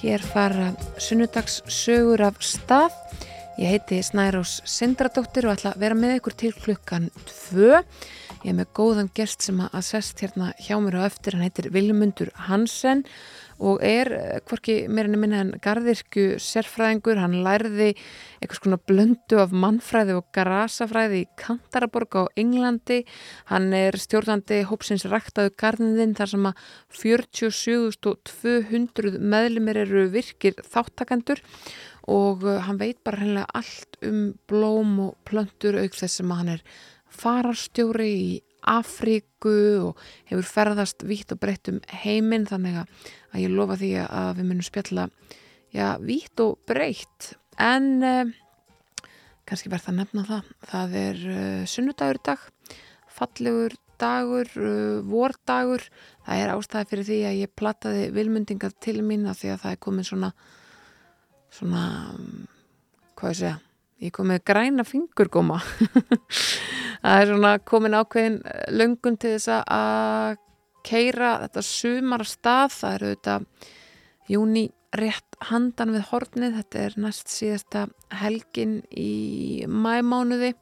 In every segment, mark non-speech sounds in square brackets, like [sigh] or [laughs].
Hér fara sunnudags sögur af stað. Ég heiti Snærós Sindradóttir og ætla að vera með ykkur til klukkan 2. Ég er með góðan gest sem að sest hérna hjá mér á eftir. Hann heitir Vilmundur Hansen og er hvorki mér enn minna en gardirkju sérfræðingur. Hann lærði eitthvað svona blöndu af mannfræði og garasafræði í Kantaraborg á Englandi. Hann er stjórnandi hópsins ræktaðu garðinðinn þar sem að 47.200 meðlumir eru virkir þáttakandur og hann veit bara hennilega allt um blóm og plöntur auk þess sem hann er fararstjóri í Afríku og hefur ferðast vítt og breytt um heiminn þannig að ég lofa því að við munum spjalla já, vítt og breytt en eh, kannski verða að nefna það. Það er uh, sunnudagur dag fallegur dagur uh, vordagur, það er ástæði fyrir því að ég plattaði vilmundingar til mín að því að það er komin svona svona hvað ég segja ég kom með græna fingurgóma [laughs] það er svona komin ákveðin löngun til þess að keira þetta sumar stað, það eru þetta júni rétt handan við hornið, þetta er næst síðasta helgin í mæmánuði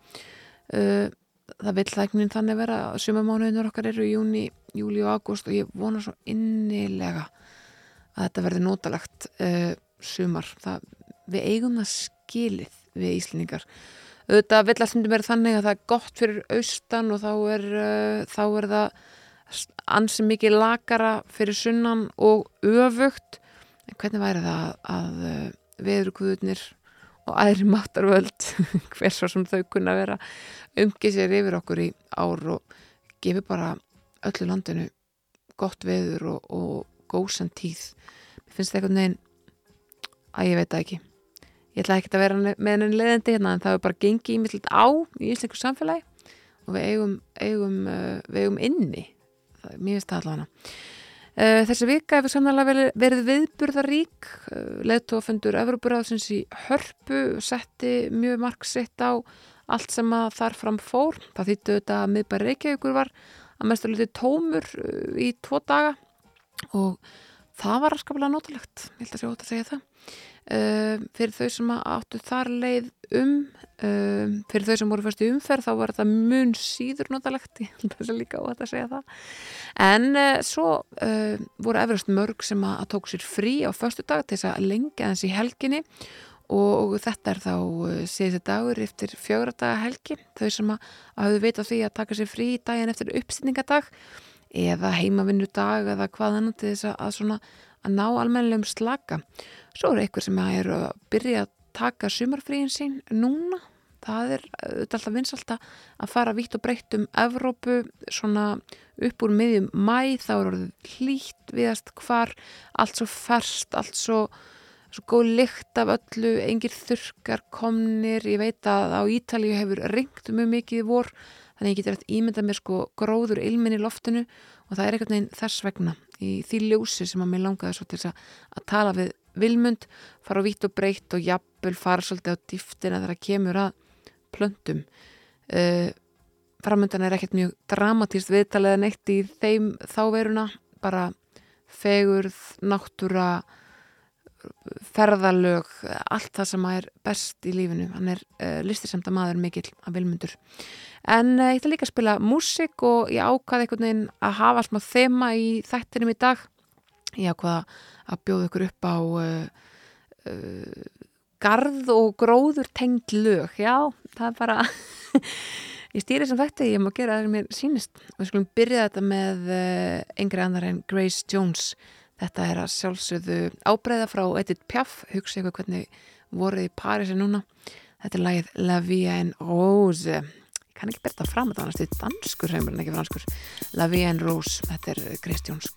vil það ekki þannig vera að sumamánuðinur okkar eru júni, júli og ágúst og ég vona svo innilega að þetta verði nótalagt uh, sumar, það, við eigum það skilið við Íslendingar auðvitað vill stundum er þannig að það er gott fyrir austan og þá er, uh, þá er það ansi mikið lakara fyrir sunnan og öfugt. En hvernig væri það að, uh, veðurkuðunir og aðri máttarvöld [laughs] hver svo sem þau kunna vera umgið sér yfir okkur í ár og gefi bara öllu landinu gott veður og, og góðsan tíð mér finnst það eitthvað neginn að ég veit það ekki ég ætla ekki að vera með henni leðandi hérna en það er bara gengið ímillit á í íslensku samfélagi og við eigum, eigum, uh, við eigum inni. Það er mjög staðalana uh, þessi vika hefur samnálega verið viðburðarík. Uh, leðtófundur Evroparáðsins í hörpu setti mjög marg sitt á allt sem að þar fram fór. Það þýttu þetta að miðbæri Reykjavíkur var að mestur litið tómur í tvo daga og það var raskaplega notalegt. Ég held að sjá þetta að segja það Um, fyrir þau sem áttu þar leið um, um fyrir þau sem voru fyrst í umferð þá var þetta mun síður notalegt ég held að það er líka óhætt að segja það. En uh, svo uh, voru efrast mörg sem að, að tók sér frí á förstu dag til þess að lengja þessi helginni. Og þetta er þá uh, síðusti dagur eftir fjögradaga helgi. Þau sem að, veit á því að taka sér frí daginn eftir uppsýningadag eða heimavinnudag eða hvað annan til þess að, svona, að ná almennilegum slaka Svo eru einhver sem er að byrja að taka sumarfríin sín núna. Það er alltaf vinsalt að fara vitt og breytt um Evrópu svona upp úr miðjum mæ. Það eru orðið hlýtt viðast hvar, allt svo ferst, allt svo, svo góð lykt af öllu, engir þurkar komnir. Ég veit að á Ítalíu hefur ringt mjög mikið vor þannig ég getur eftir ímyndað mér sko gróður ilmin í loftinu og það er einhvern veginn þess vegna í því ljósi sem að mér langaði svo til að, að tala við vilmund, fara á vitt og breytt og jafnvel fara svolítið á dýftina þegar það kemur að plöntum. Uh, eh, framöndan er ekkert mjög dramatíst viðtalega neitt í þeim þáveruna bara fegurð, náttúra ferðalög allt það sem er best í lífinu. Hann er uh, listisemta maður mikill að vilmundur. En uh, ég ætla líka að spila músik og ég ákvaði einhvern veginn að hafa smá þema í þættinum í dag. Ég ákvaða að bjóða ykkur upp á uh, garð og gróður tengd lög, já, það er bara [laughs] ég stýri sem þetta ég má gera það sem mér sínist og við skulum byrja þetta með yngri annar en Grace Jones þetta er að sjálfsögðu ábreyða frá Edith Piaf, hugsa ykkur hvernig voruð í Parisi núna. Þetta er lagið La Vie en Rose. Ég kann ekki berta fram þetta annars þetta er danskur heimur en ekki franskur. La Vie en Rose, þetta er Grace Jones,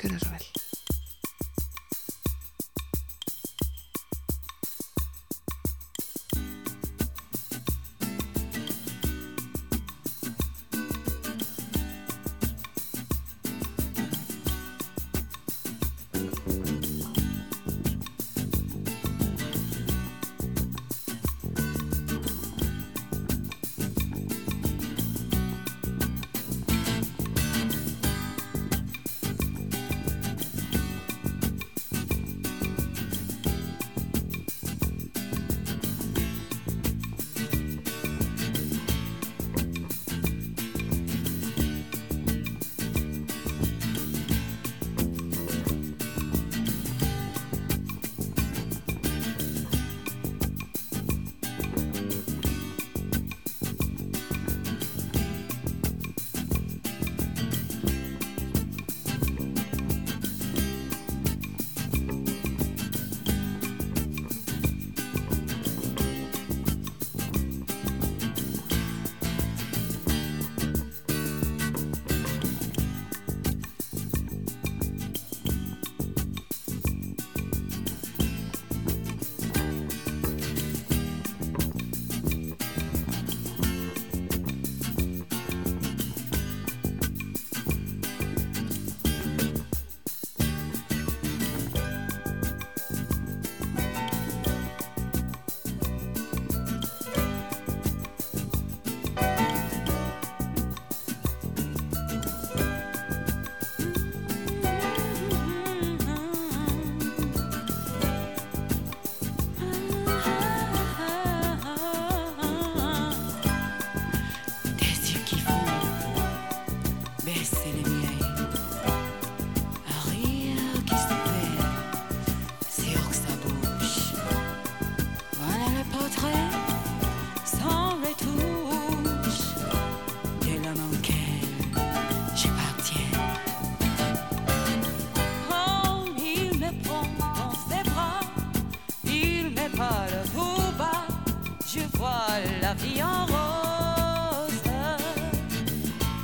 voit la vie en rose.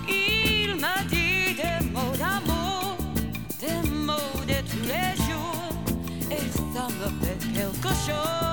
Il m'a dit des mots d'amour, des mots de tous les jours, et ça me fait quelque chose.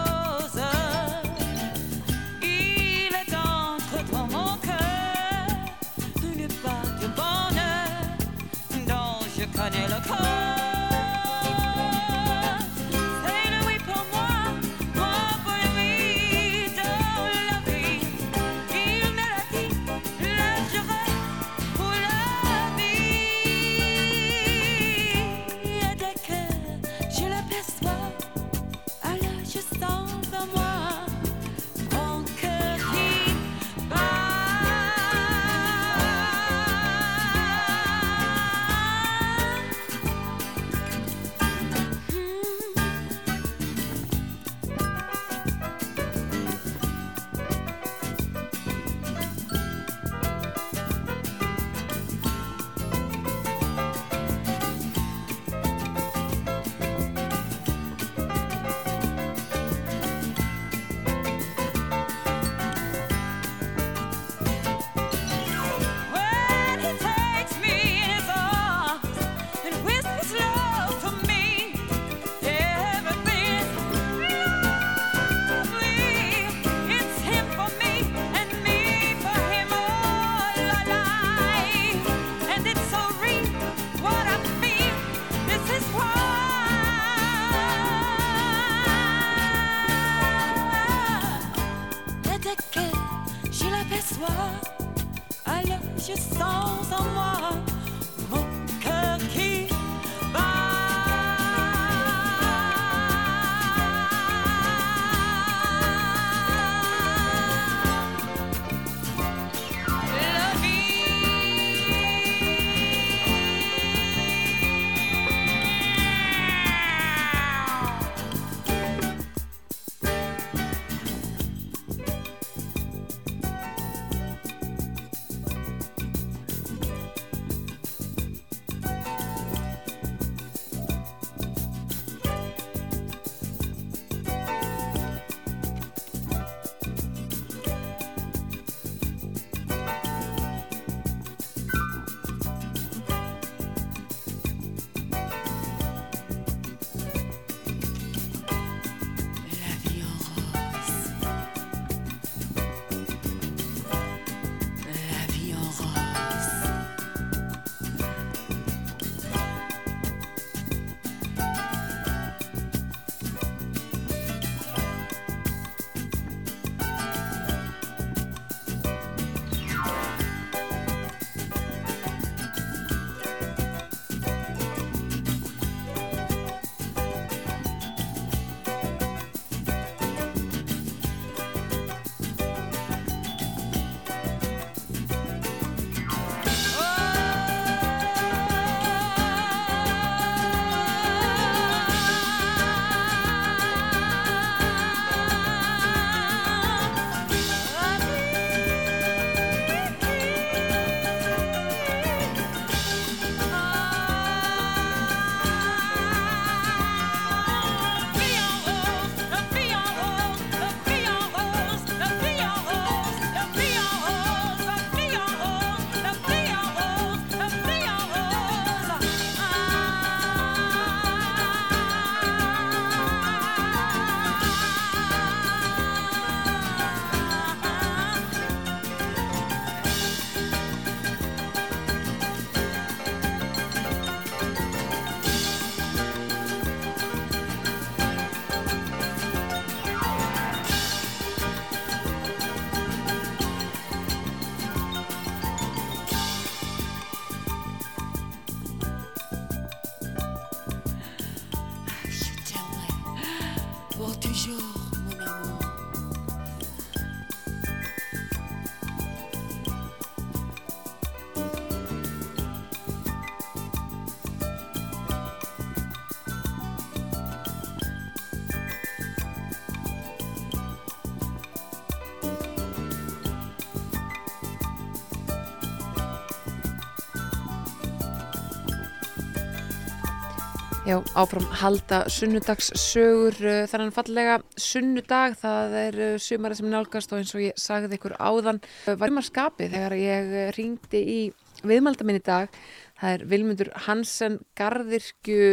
Já, áfram halda sunnudags sögur þannig fallega sunnudag. Það er sumari sem nálgast og eins og ég sagði ykkur áðan var um að skapi þegar ég ringdi í viðmalda minn í dag. Það er Vilmundur Hansen Garðirkju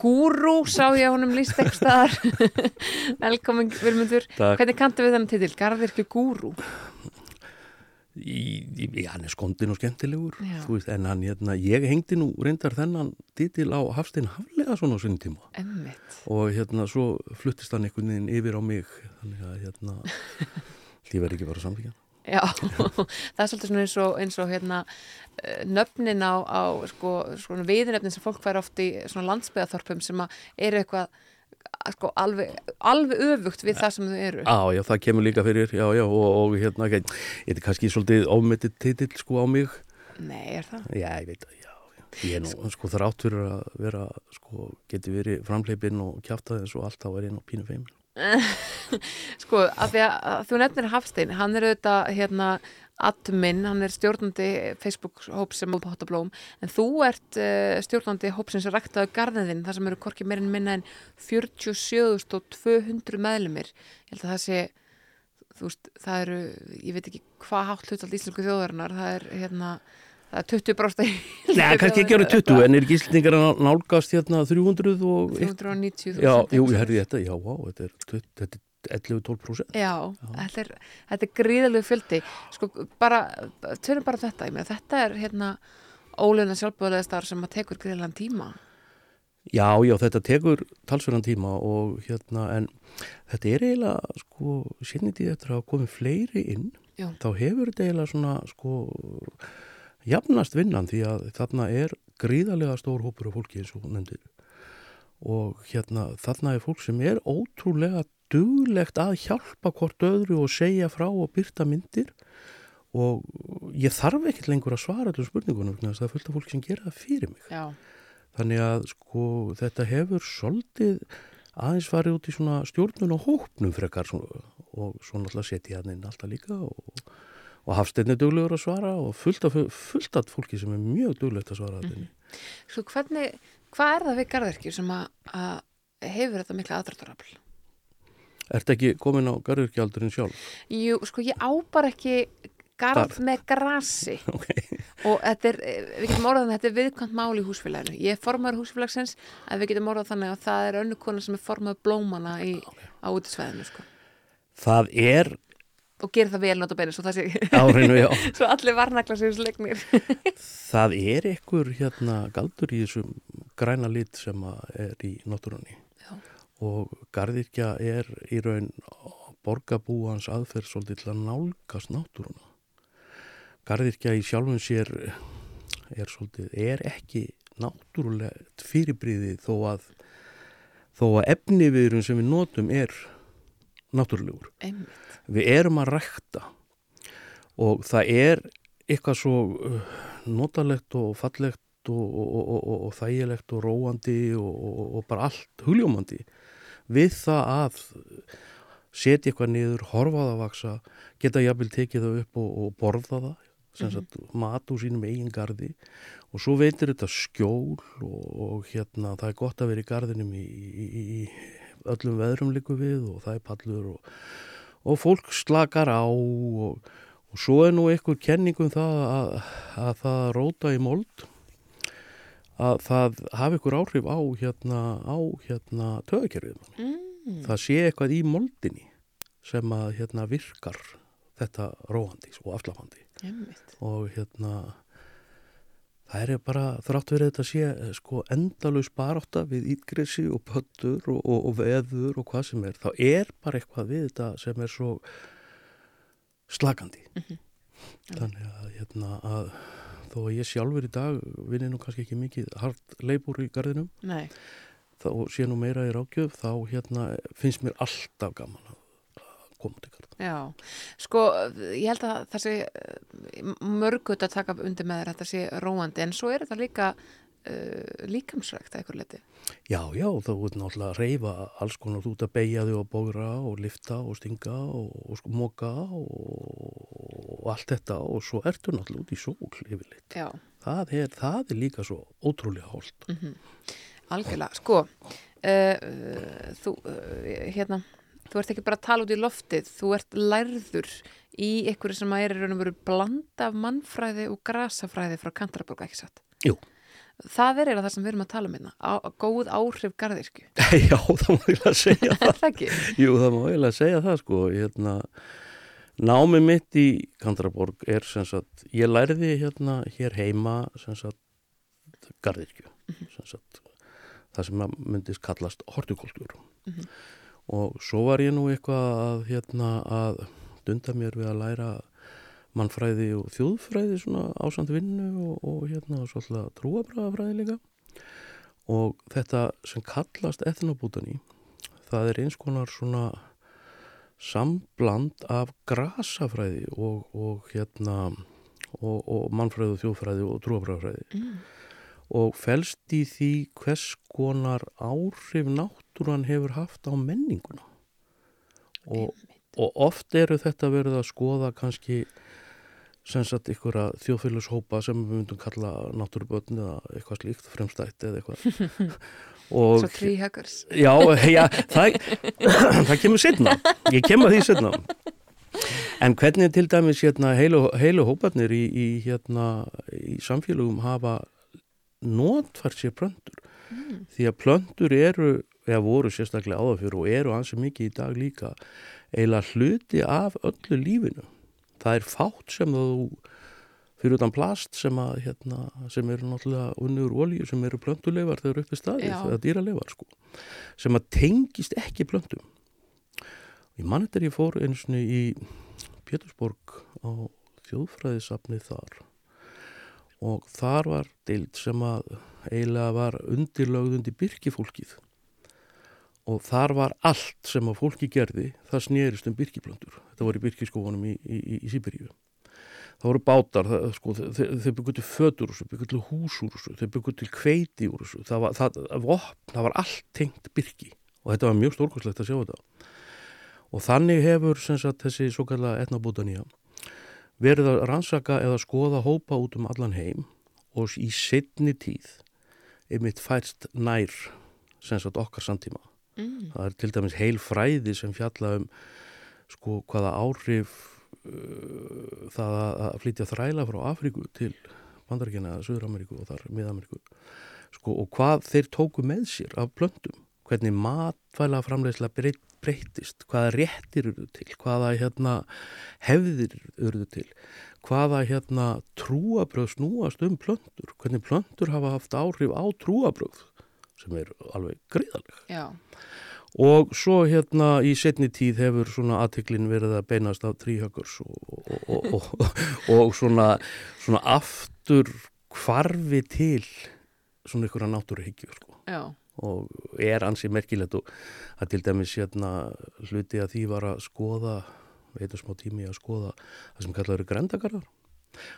Gúrú sá ég á honum líst ekki staðar. [laughs] Velkomin Vilmundur. Hvernig kantu við þennan titil? Garðirkju Gúrú Í, í, hann er skondin og skemmtilegur veist, en hann, hérna, ég hengdi nú reyndar þennan titil á Hafstein Haflega svona á sinni tíma. Einmitt. og hérna svo fluttist hann einhvern veginn yfir á mig þannig að hérna [laughs] því verði ekki bara samfíkjan Já, [laughs] það er svolítið eins og, eins og hérna, eh, nöfnin á, á sko, viðnöfnin sem fólk fær oft í landsbyðaþorpum sem eru eitthvað sko, alveg, alveg öfugt við það sem þau eru. Já, já, það kemur líka fyrir já, já, og, og hérna, ég er kannski svolítið ámetið titill sko á mig. Nei, er það? Já, ég veit að, já, já. Ég er nú sko þrátt fyrir að vera sko, geti verið framleipinn og kjáftað eins og allt á er einn og pínu feimin [laughs] Sko, af því að þú nefnir Hafstein, hann er auðvitað hérna admin, hann er stjórnandi Facebook-hóp sem er Pottablóm en þú ert uh, stjórnandi hóp sem er ræktaðu garðinðinn, þar sem eru korki meirinn minna en 47.200 meðlumir ég held að það sé þú veist, það eru ég veit ekki hvað hátt hlutald íslensku þjóðarinnar það er hérna það er 20 brásta Nei, kannski ekki árið 20 en er ekki íslendingar að nálgast hérna 300 og 390 Já, jú, ég herði þetta, já, á, þetta er, þetta er 11-12% Já, Já. Þetta, er, þetta er gríðalegu fjöldi sko bara, törnum bara um þetta ég með þetta er hérna óleina sjálfbúðlega starf sem að tekur gríðalega tíma Já, já, þetta tekur talsverðan tíma og hérna en þetta er eiginlega sko sérnitið eftir að komi fleiri inn já. þá hefur þetta eiginlega svona sko jafnast vinnan því að þarna er gríðarlega stór hópur af fólki eins og nefndir og hérna þarna er fólk sem er ótrúlega duglegt að hjálpa hvort öðru og segja frá og byrta myndir og ég þarf ekkert lengur að svara allir spurningunum það er fullt af fólk sem gera það fyrir mig Já. þannig að sko þetta hefur svolítið aðeins farið út í svona stjórnun og hópnum frekar svona, og svo náttúrulega setja hann inn alltaf líka og, og hafsteinni duglegur að svara og fullt af, fullt af fólki sem er mjög duglegt að svara mm -hmm. Svo hvernig, hvað er það við garðverkjur sem að, að hefur þetta mikla aðdraftarafl? Er þetta ekki komin á garðurkjaldurinn sjálf? Jú, sko ég ábar ekki garð Þar. með grasi [laughs] okay. og þetta er, við getum orðað þannig að þetta er viðkvæmt mál í húsfélaginu. Ég er formadur húsfélagsins að við getum orðað þannig að það er önnu kona sem er formað blómana í, okay. á útisvæðinu sko. Það er og gerir það vel notabenni svo, Árinu, [laughs] svo allir varnakla sér slegnir [laughs] Það er ekkur hérna galdur í þessum græna lit sem er í náttúrunni. Og gardirkja er í raun borgabúans aðferð svolítið til að nálgast náttúruna. Gardirkja í sjálfum sér er, svolítið, er ekki náttúrulegt fyrirbríði þó að, þó að efniviðurum sem við notum er náttúrulegur. Einmitt. Við erum að rækta og það er eitthvað svo uh, notalegt og fallegt og, og, og, og þægilegt og róandi og bara allt hugljómandi við það að setja eitthvað niður, horfa það að vaksa, geta jafnvel tekið það upp og, og borða það, sem mm -hmm. sagt mat úr sínum eigin gardi og svo veitir þetta skjól og, og hérna það er gott að vera í gardinum í, í, í öllum veðrum líku við og það er pallur og, og fólk slakar á og svo er nú einhver kenningum það að, að það róta í mold að það hafi ykkur áhrif á hérna, á hérna töðakerfið mm. það sé eitthvað í moldinni sem að hérna virkar þetta róandi og afslafandi og hérna það er bara þrátt verið þetta sé sko endalus barátta við ítgressi og pöttur og, og, og veður og hvað sem er, þá er bara eitthvað við þetta sem er svo slagandi mm -hmm. þannig að hérna að þó að ég sjálfur í dag vinni nú kannski ekki mikið hart leipur í gardinum Nei. þá sé nú meira í rákjöf þá hérna, finnst mér alltaf gaman að koma til gardin Já, sko ég held að það sé mörgut að taka undir með þér að það sé róandi en svo er þetta líka uh, líkamsrækt að ykkur leti Já, já, þá er náttúrulega að reyfa alls konar út að beigja þig og bógra og lifta og stinga og, og sko móka og, og allt þetta og svo ertu náttúrulega út í sól yfirleitt. Já. Það er, það er líka svo ótrúlega hólt. Mm -hmm. algjörlega, sko uh, þú, uh, hérna þú ert ekki bara að tala út í loftið þú ert lærður í einhverju sem að er í raun og veru blanda af mannfræði og grasafræði frá Kantarborg, ekki satt? Jú. Það er eða það sem við erum að tala um hérna, góð áhrif garðirkju. [laughs] Já, það má eiginlega segja [laughs] það. Það ekki? Jú, það má eiginlega segja það, sko. Hérna, námi mitt í Kandraborg er sem sagt, ég lærði hérna hér heima sem sagt garðirkju, sem sagt það sem að myndist kallast hortikultúr. Mhm. Og svo var ég nú eitthvað að hérna að dunda mér við að læra mannfræði og þjóðfræði svona ásand vinnu og, og hérna svolítið trúabræðafræði líka og þetta sem kallast etnobútani það er eins konar svona sambland af grasafræði og, og hérna og, og mannfræði og þjóðfræði og trúabræðafræði Mm. Og felst í því hvers konar áhrif náttúran hefur haft á menninguna? Og, og oft eru þetta verið að skoða kannski sem sagt ykkur að þjóðfélagshópa sem við myndum kalla náttúrubötn eða eitthvað slíkt, fremstætt eða eitthvað. [laughs] Svo tríhöggars. já, já það, það kemur setna ég kemur því setna en hvernig til dæmis hérna, heilu, heilu hóparnir í, í, hérna, í samfélagum hafa notfært sér plöndur Mm. því að plöndur eru eða voru sérstaklega áðafjör og eru ansi mikið í dag líka eiginlega hluti af öllu lífinu það er fátt sem þú fyrir utan plast sem, að, hérna, sem eru náttúrulega unnur olíu sem eru plönduleifar þegar uppi staðið Já. eða dýraleifar sko sem að tengist ekki plöndum í mann þetta ég fór eins og í Pétursborg á þjóðfræðisafni þar og þar var deild sem að eiginlega var undirlögð undir byrkifólkið og þar var allt sem að fólki gerði það snerist um byrkiplöndur þetta var í byrkiskófunum í, í, í, í Sýberíu það voru bátar það, sko, þeir, þeir byggur til fötur þessu, byggur til hús úr þessu þeir byggur til kveiti það var, það, vopn, það var allt tengt byrki og þetta var mjög stórkostlegt að sjá þetta. Og þannig hefur sagt, þessi svo kallega etnabútanía verið að rannsaka eða skoða hópa út um allan heim og í setni tíð einmitt færst nær sem sagt okkar samtíma Mm. það er til dæmis heil fræði sem fjalla um sko hvaða áhrif uh, það að flytja þræla frá Afríku til Bandaríkjana eða Suður-Ameríku og þar Mið-Ameríku sko og hvað þeir tóku með sér af plöndum, hvernig matvæla framleiðsla breyt, breytist hvaða réttir eru til, hvaða hérna hefðir eru til hvaða hérna trúabröð snúast um plöndur, hvernig plöndur hafa haft áhrif á trúabröð sem er alveg greiðaleg Já. og svo hérna í setni tíð hefur svona aðtiklin verið að beinast af tríhöggurs og, og, og, og, og svona, svona aftur hvarfi til svona ykkur að náttúruhyggju sko. Já. Og er ansi merkilegt og að til dæmis hérna hluti að því var að skoða veitum smá tími að skoða það sem kallar eru grendagarðar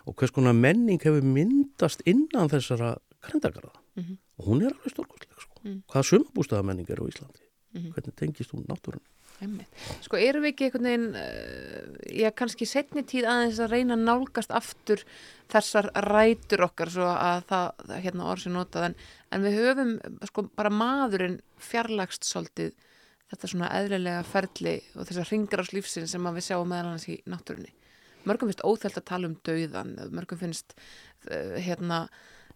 og hvers konar menning hefur myndast innan þessara grendagarða Mhm. og hún er alveg stórkostleg sko. Mm. hvaða sumabústaða menning er á Íslandi Mhm. hvernig tengist hún náttúrun. Sko erum við ekki einhvern veginn, uh, já kannski setni tíð aðeins að reyna nálgast aftur þessar rætur okkar svo að það, það hérna orð sem notað en, við höfum sko bara maðurinn fjarlagst svolítið þetta svona eðlilega ferli og þessar ringar ás lífsinn sem við sjáum meðal hans í náttúrunni. Mörgum finnst óþælt að tala um dauðan, mörgum finnst uh, hérna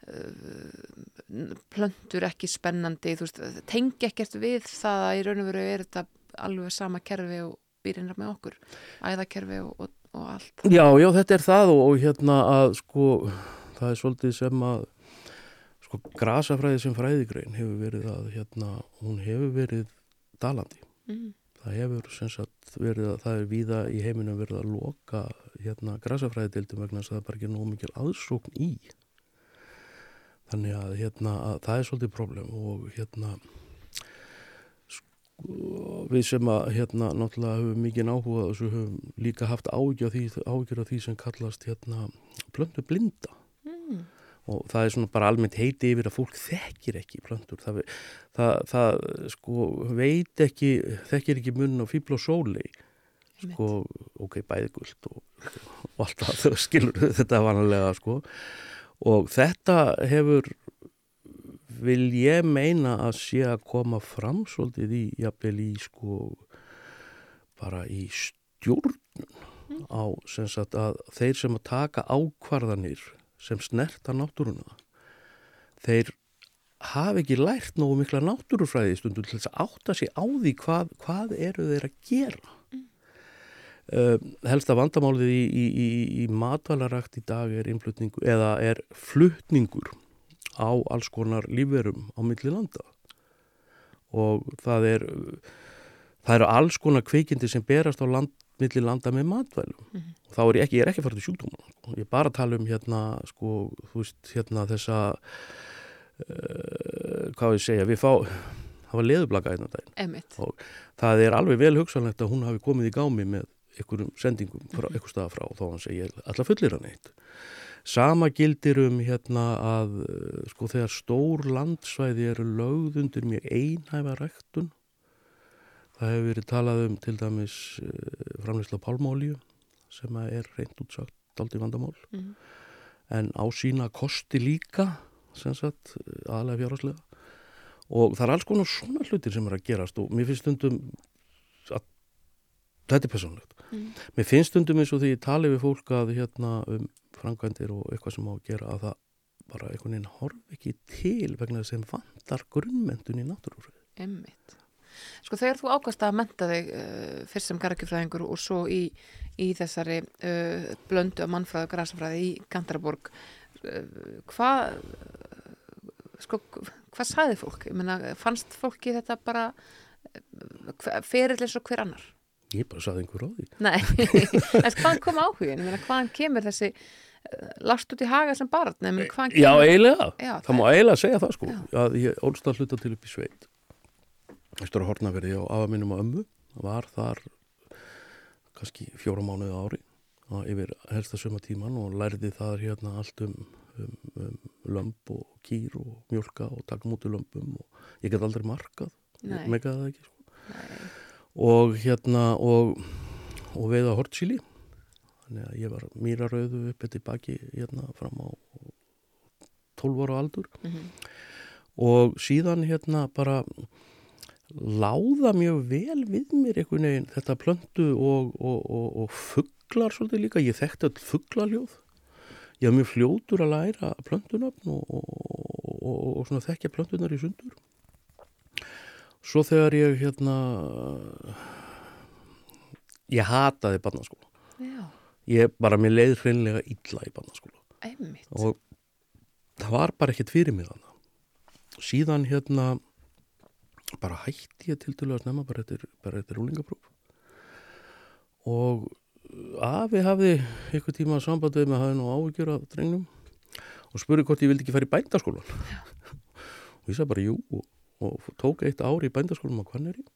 uh, plöntur ekki spennandi, þú veist, tengi ekkert við það að í raun og veru er þetta alveg sama kerfi og býrinnar með okkur, æðakerfi og, og, og allt. Já, já, þetta er það og, og hérna að sko það er svolítið sem að sko grasafræði sem fræðigrein hefur verið að hérna, hún hefur verið dalandi. Mm. Það hefur sem sagt verið að það er víða í heiminum verið að loka hérna grasafræðidildum vegna þess að það er bara ekki nóg mikil aðsókn í. Þannig að hérna að það er svolítið problem og hérna sko, við sem að hérna náttúrulega höfum mikið áhuga og svo höfum líka haft áhyggjur af því, því sem kallast hérna plöndu blinda Mm. Og það er svona bara almennt heiti yfir að fólk þekkir ekki plöntur. Það, það, það sko veit ekki, þekkir ekki munn á fíbl og sóli. Sko, ok, bæði guld og, og allt það, skilur þetta vanalega sko. Og þetta hefur vil ég meina að sé að koma fram svolítið í, jafnvel í sko bara í stjórnun á sem sagt að þeir sem að taka ákvarðanir sem snerta náttúruna þeir hafi ekki lært nógu mikla náttúrufræði stundum til þess að átta sig á því hvað, hvað eru þeir að gera mm. uh, helsta vandamálið í, í, í, í matvalarakt í dag er innflutningu eða er flutningur á alls konar lífverum á milli landa og það er það eru alls konar kveikindi sem berast á land, milli landa með matvælum mm -hmm. og þá er ég ekki, ég er ekki farið til sjúkdóma ég er bara að tala um hérna sko, þú veist, hérna þessa uh, hvað við segja við fá, það var leðublaka einna daginn og það er alveg vel hugsanlegt að hún hafi komið í gámi með einhverjum sendingum frá, mhm. einhver staða frá og þá hann segja alltaf fullir hann eitt Sama gildir um hérna að sko þegar stór landsvæði eru lögð undir mjög einhæfa ræktun. Það hefur verið talað um til dæmis eh, framleysla pálmálíu sem er reynd útsagt aldrei vandamál. Mm. En á sína kosti líka, sem sagt, aðlega fjárháslega. Og það er alls konar svona hlutir sem er að gerast og mér finnst stundum að þetta er personlegt. Mm. Mér finnst stundum eins og því ég tali við fólk að hérna um frangvendir og eitthvað sem á að gera að það bara einhvern veginn horf ekki til vegna þess að vandar grunnmyndun í náttúrúfrið. Emmitt. Sko þegar þú ákast að menta þig uh, fyrst sem gargifræðingur og svo í, í þessari uh, blöndu af mannfræðu og græsafræði í Gandraborg uh, hvað sko, hvað sæði fólk? Ég menna, fannst fólki þetta bara ferirleis og hver annar? Ég bara saði einhver því. Nei, [laughs] en hvaðan kom áhugin? Ég menna, hvaðan kemur þessi lagst út í haga sem barn Já, eiginlega, Já, það, það má eiginlega segja það sko, að ég ólst að hluta til upp í sveit ég stóra hornaverði á afa minnum á ömmu var þar kannski fjóra mánuði ári yfir helsta söma tíman og lærði það hérna allt um, um, um lömp og kýr og mjölka og taka mútið lömpum og ég get aldrei markað megaði það ekki sko. og hérna og, og veiða hortsíli þannig að ég var mýrarauðu upp eftir baki hérna fram á 12 ára aldur mm -hmm. og síðan hérna bara láða mjög vel við mér einhvern veginn þetta plöndu og, og, og, og fugglar svolítið líka, ég þekkti all fugglarljóð ég haf mjög fljótur að læra plöndunafn og þekkja plöndunar í sundur. Svo þegar ég hérna ég hataði barnaskóla. Ég bara, mér leiði hreinlega illa í barnaskóla. Einmitt. og það var bara ekkert fyrir mig þannig síðan hérna bara hætti ég til dælu að snemma bara eftir rúlingapróf. Og afi hafði eitthvað tíma sambandið með að hafa nú ávíkjur af drengnum og spurði hvort ég vildi ekki fara í bændaskólan [laughs] og ég sagði bara jú og, og tók eitt ári í bændaskólan á Kvanneri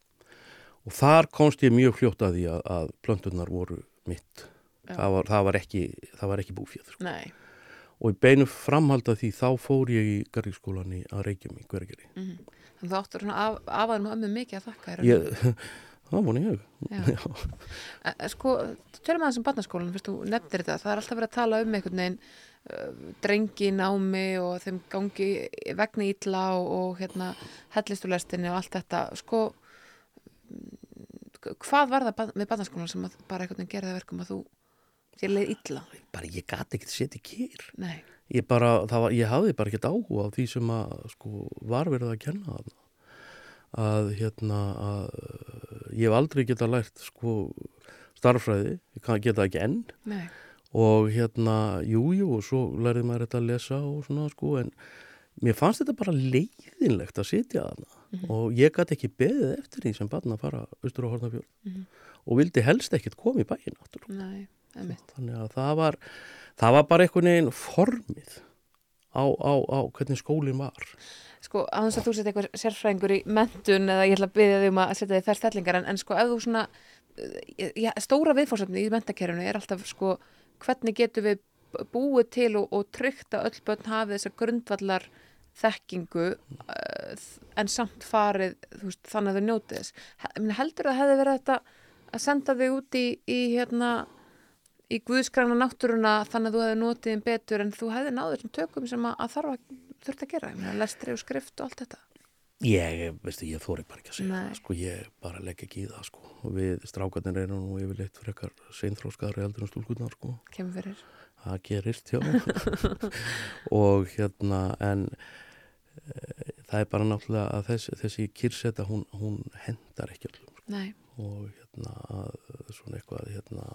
og þar komst ég mjög fljótt að því að, að plöntunar voru mitt. Það var, það var ekki, ekki búfjöð sko. og í beinu framhalda því þá fór ég í garðíkskólan að reykjum í hverjari mm -hmm. Að þú áttur af, afaður með ömmu mikið að þakka ég, [laughs] Það voni ég. [laughs] Sko, tölum aðeins um barnaskólan fyrst þú nefndir þetta, það er alltaf verið að tala um einhvern veginn uh, drengi námi og þeim gangi vegna ítla og, og hérna hellistulestinni og allt þetta sko hvað var það með barnaskólan sem bara einhvern veginn gerði verkum að þú Þér leið illa? Bara ég gati ekkert setið kýr. Nei. Ég bara, var, ég hafði bara ekkert áhuga á því sem að, sko, var verið að kenna það. Að, hérna, að ég hef aldrei getað lært, sko, starffræði. Ég geta ekki enn. Nei. Og hérna, jújú, jú, og svo lærið maður þetta að lesa og svona, sko, en mér fannst þetta bara leiðinlegt að sitja hana. Mm -hmm. Og ég gæti ekki beðið eftir því sem barna að fara austur á Hortnafjörn. Mm -hmm. Og vildi helst ekkert koma í bæin, náttúrulega. Nei. Þannig að það var, það var bara einhvern veginn formið á, á, á hvernig skólinn var. Sko, að þess að þú setja eitthvað sérfræðingur í mentun eða ég ætla að byggja þig um að setja þig þær stellingar en, en sko, ef þú svona, eh, já, stóra viðfórsöfni í mentakerfinu er alltaf, sko, hvernig getur við búið til og, og tryggt að öll börn hafi þessa grundvallar þekkingu uh, en samt farið, veist, þannig að þau njótið þess. Heldur það að hefði verið þetta að senda þig út í, í hérna, í guðskræna náttúruna þannig að þú hefði notið einn betur en þú hefði náður þessum tökum sem að, að þarf að þurft að gera? Ég meina, lestri og skrift og allt þetta. Ég, veistu, ég þóri bara ekki að segja það, sko, ég bara legg ekki í það, sko, og við strákarnir erum nú yfirleitt frekar seinþróskaðri heldur en stúlkurnar, sko, Kemur fyrir. það gerist mér. [laughs] Og hérna, en e, það er bara náttúrulega að þessi, þessi kyrseta, hún, hún hendar ekki öllum, sko, Nei, og hérna, að, svona eitthvað, hérna,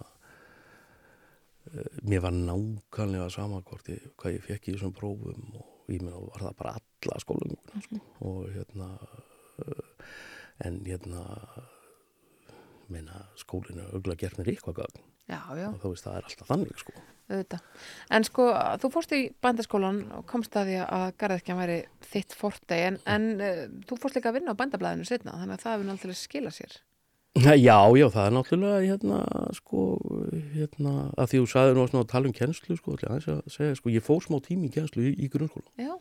mér var nákvæmlega sama hvort ég, hvað ég fekk í þessum prófum og ég meina var það bara alla skólum sko. og hérna uh, en hérna meina skólinu auðvitað gert mér eitthvað já, og þá veist það er alltaf þannig sko auðvitað. En sko, þú fórst í bændaskólan og komst að því að garðirkjan væri þitt fortei, en, en uh, þú fórst líka að vinna á bændablaðinu setna, þannig að það hefur náttúrulega skila sér. Já, já, það er náttúrulega hérna, sko, hérna að því þú sagði nú að tala um kennslu sko, að segja, sko, ég fór smá tími í kennslu í, í grunnskóla Já,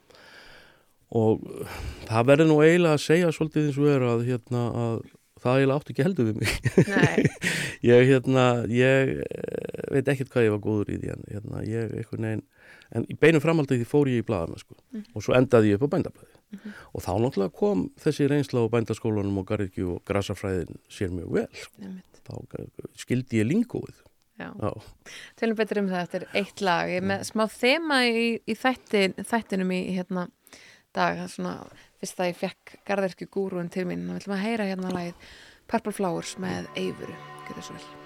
og það verður nú eiginlega að segja svolítið eins og er að hérna að það eiginlega átti ekki heldur við mig. Nei, [laughs] ég, hérna, ég eh, veit ekkert hvað ég var góður í því en hérna, ég einhvern veginn en í beinu framhaldið því fór ég í blaðana sko. og svo endaði ég upp á bændablaði og þá náttúrulega kom þessi reynsla á bændaskólanum og garðikju og grasafræðin sér mjög vel sko. þá eh, skildi ég lingóið tölum betur um það eftir eitt lag. Ég með smá þema í, í þættin, þættinum í hérna dag, svona fyrst að ég fekk garðirkju gúrúin til mín, þá viljum að heyra hérna lagið Purple Flowers með Eivuru, getur svo vel.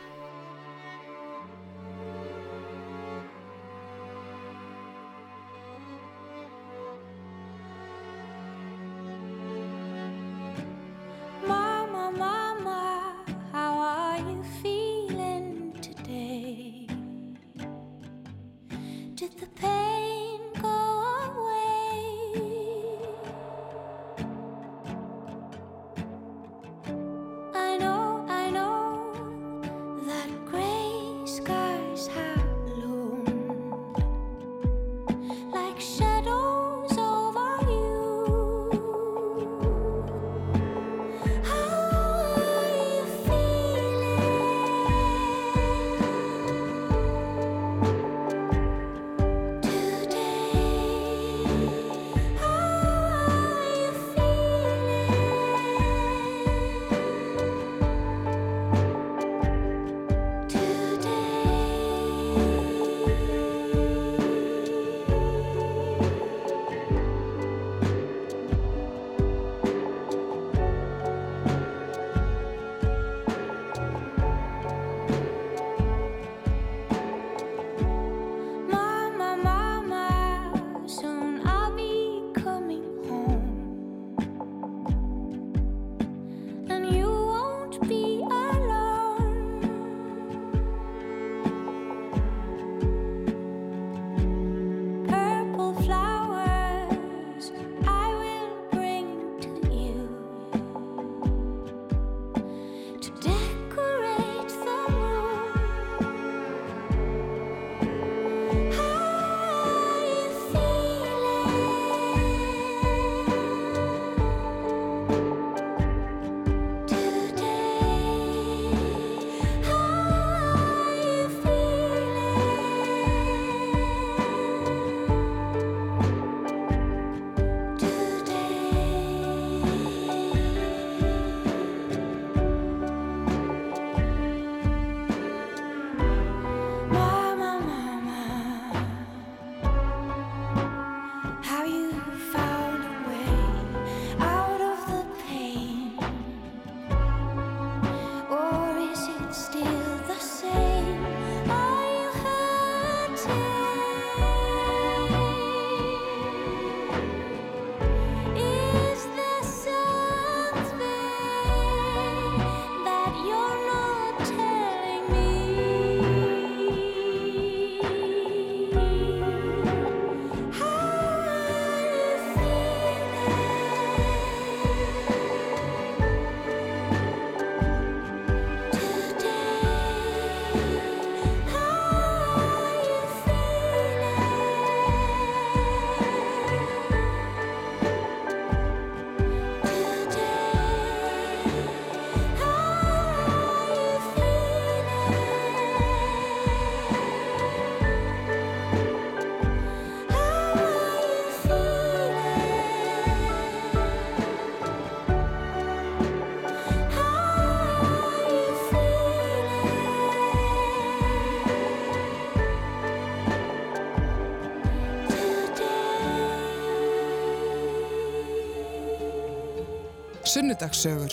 Sunnudagssögur.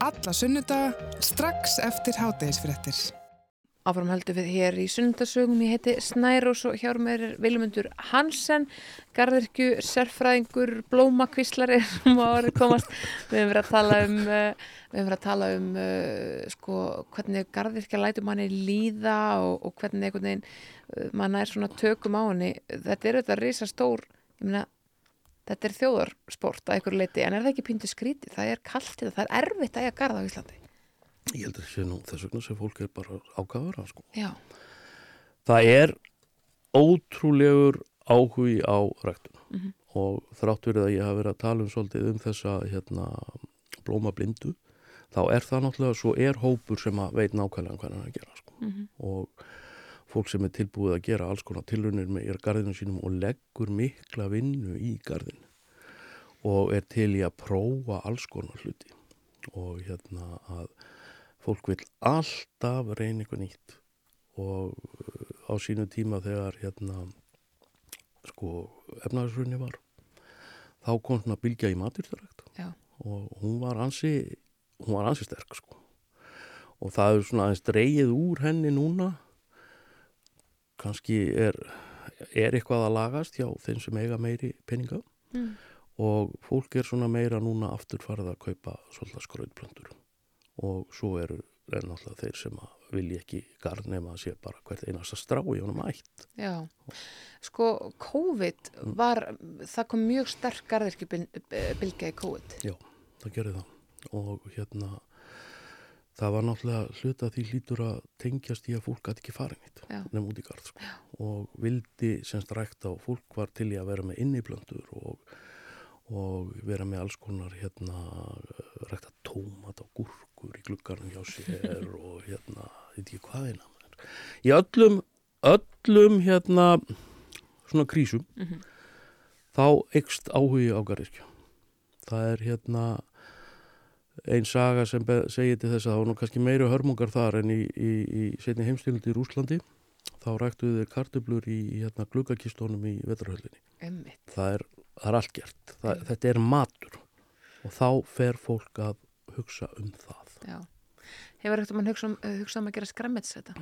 Alla sunnudaga strax eftir hádegisfréttir. Áfram heldur við hér í sunnundasögum, ég heiti Snærós og hjá mér er Vilmundur Hansen, garðirkju, sérfræðingur, blómakvíslari sem [laughs] á orðið komast. Við hefum verið að tala um, verið að tala um uh, sko, hvernig garðirkja lætur manni líða og, og hvernig einhvern veginn uh, manna er svona tökum á henni. Þetta er auðvitað risa stór, ég meina, þetta er þjóðarsport að einhverju leiti, en er það ekki píndu skrítið? Það er kaltið, það er erfitt að eiga garða á Íslandi. Ég held að sé nú þess vegna sem fólk er bara ágafara sko. Já, Það er ótrúlegur áhugi á ræktuna Mhm. og þrátt verið að ég hafa verið að tala um svolítið um þessa hérna, blómablindu þá er það náttúrulega, svo er hópur sem að veit nákvæmlega hvað hann að gera sko. Mhm. og fólk sem er tilbúið að gera alls konar tilraunir með garðinu sínum og leggur mikla vinnu í garðinu og er til í að prófa alls konar hluti. Og hérna að fólk vil alltaf reyna eitthvað nýtt. Og uh, á sínu tíma þegar hérna sko efnaðarsrunni var þá kom svona bylgja í maturþarækt og hún var ansi hún var ansi sterk sko. Og það er svona aðeins dreigið úr henni núna kannski er er eitthvað að lagast hjá þeim sem eiga meiri peninga Mm. og fólk er svona meira núna aftur farið að kaupa svolítið skrautplöndur og svo eru er náttúrulega þeir sem að vilja ekki garð nema að sé bara hvert einasta strá í honum ætt. Já, sko COVID var, það kom mjög sterk garðirkju bylgja í COVID. Já, það gerði það. Og hérna það var náttúrulega hluta því lítur að tengjast í að fólk gæti ekki farin hitt Já. nefn út í garð sko. og vildi semst rækta og fólk var til í að vera með inniblöndur og, og vera með alls konar hérna rækta tómat og gúrkur í gluggarnum hjá sér [laughs] og hérna, veit ég hvað eina í öllum öllum hérna svona krísum Mhm. þá ekst áhugi á garðirkja það er hérna ein saga sem segir til þess að það var nú kannski meiri hörmungar þar en í, í, í setni heimstyrlandi í Rúslandi þá ræktuðu þeir kartöblur í, í hérna, gluggakistónum í vetrahöllinni það er, það er allt gert. Það, þetta er matur og þá fer fólk að hugsa um það. Já. Hefur ekkert mann hugsað um, uh, hugsa um að gera skrammets þetta?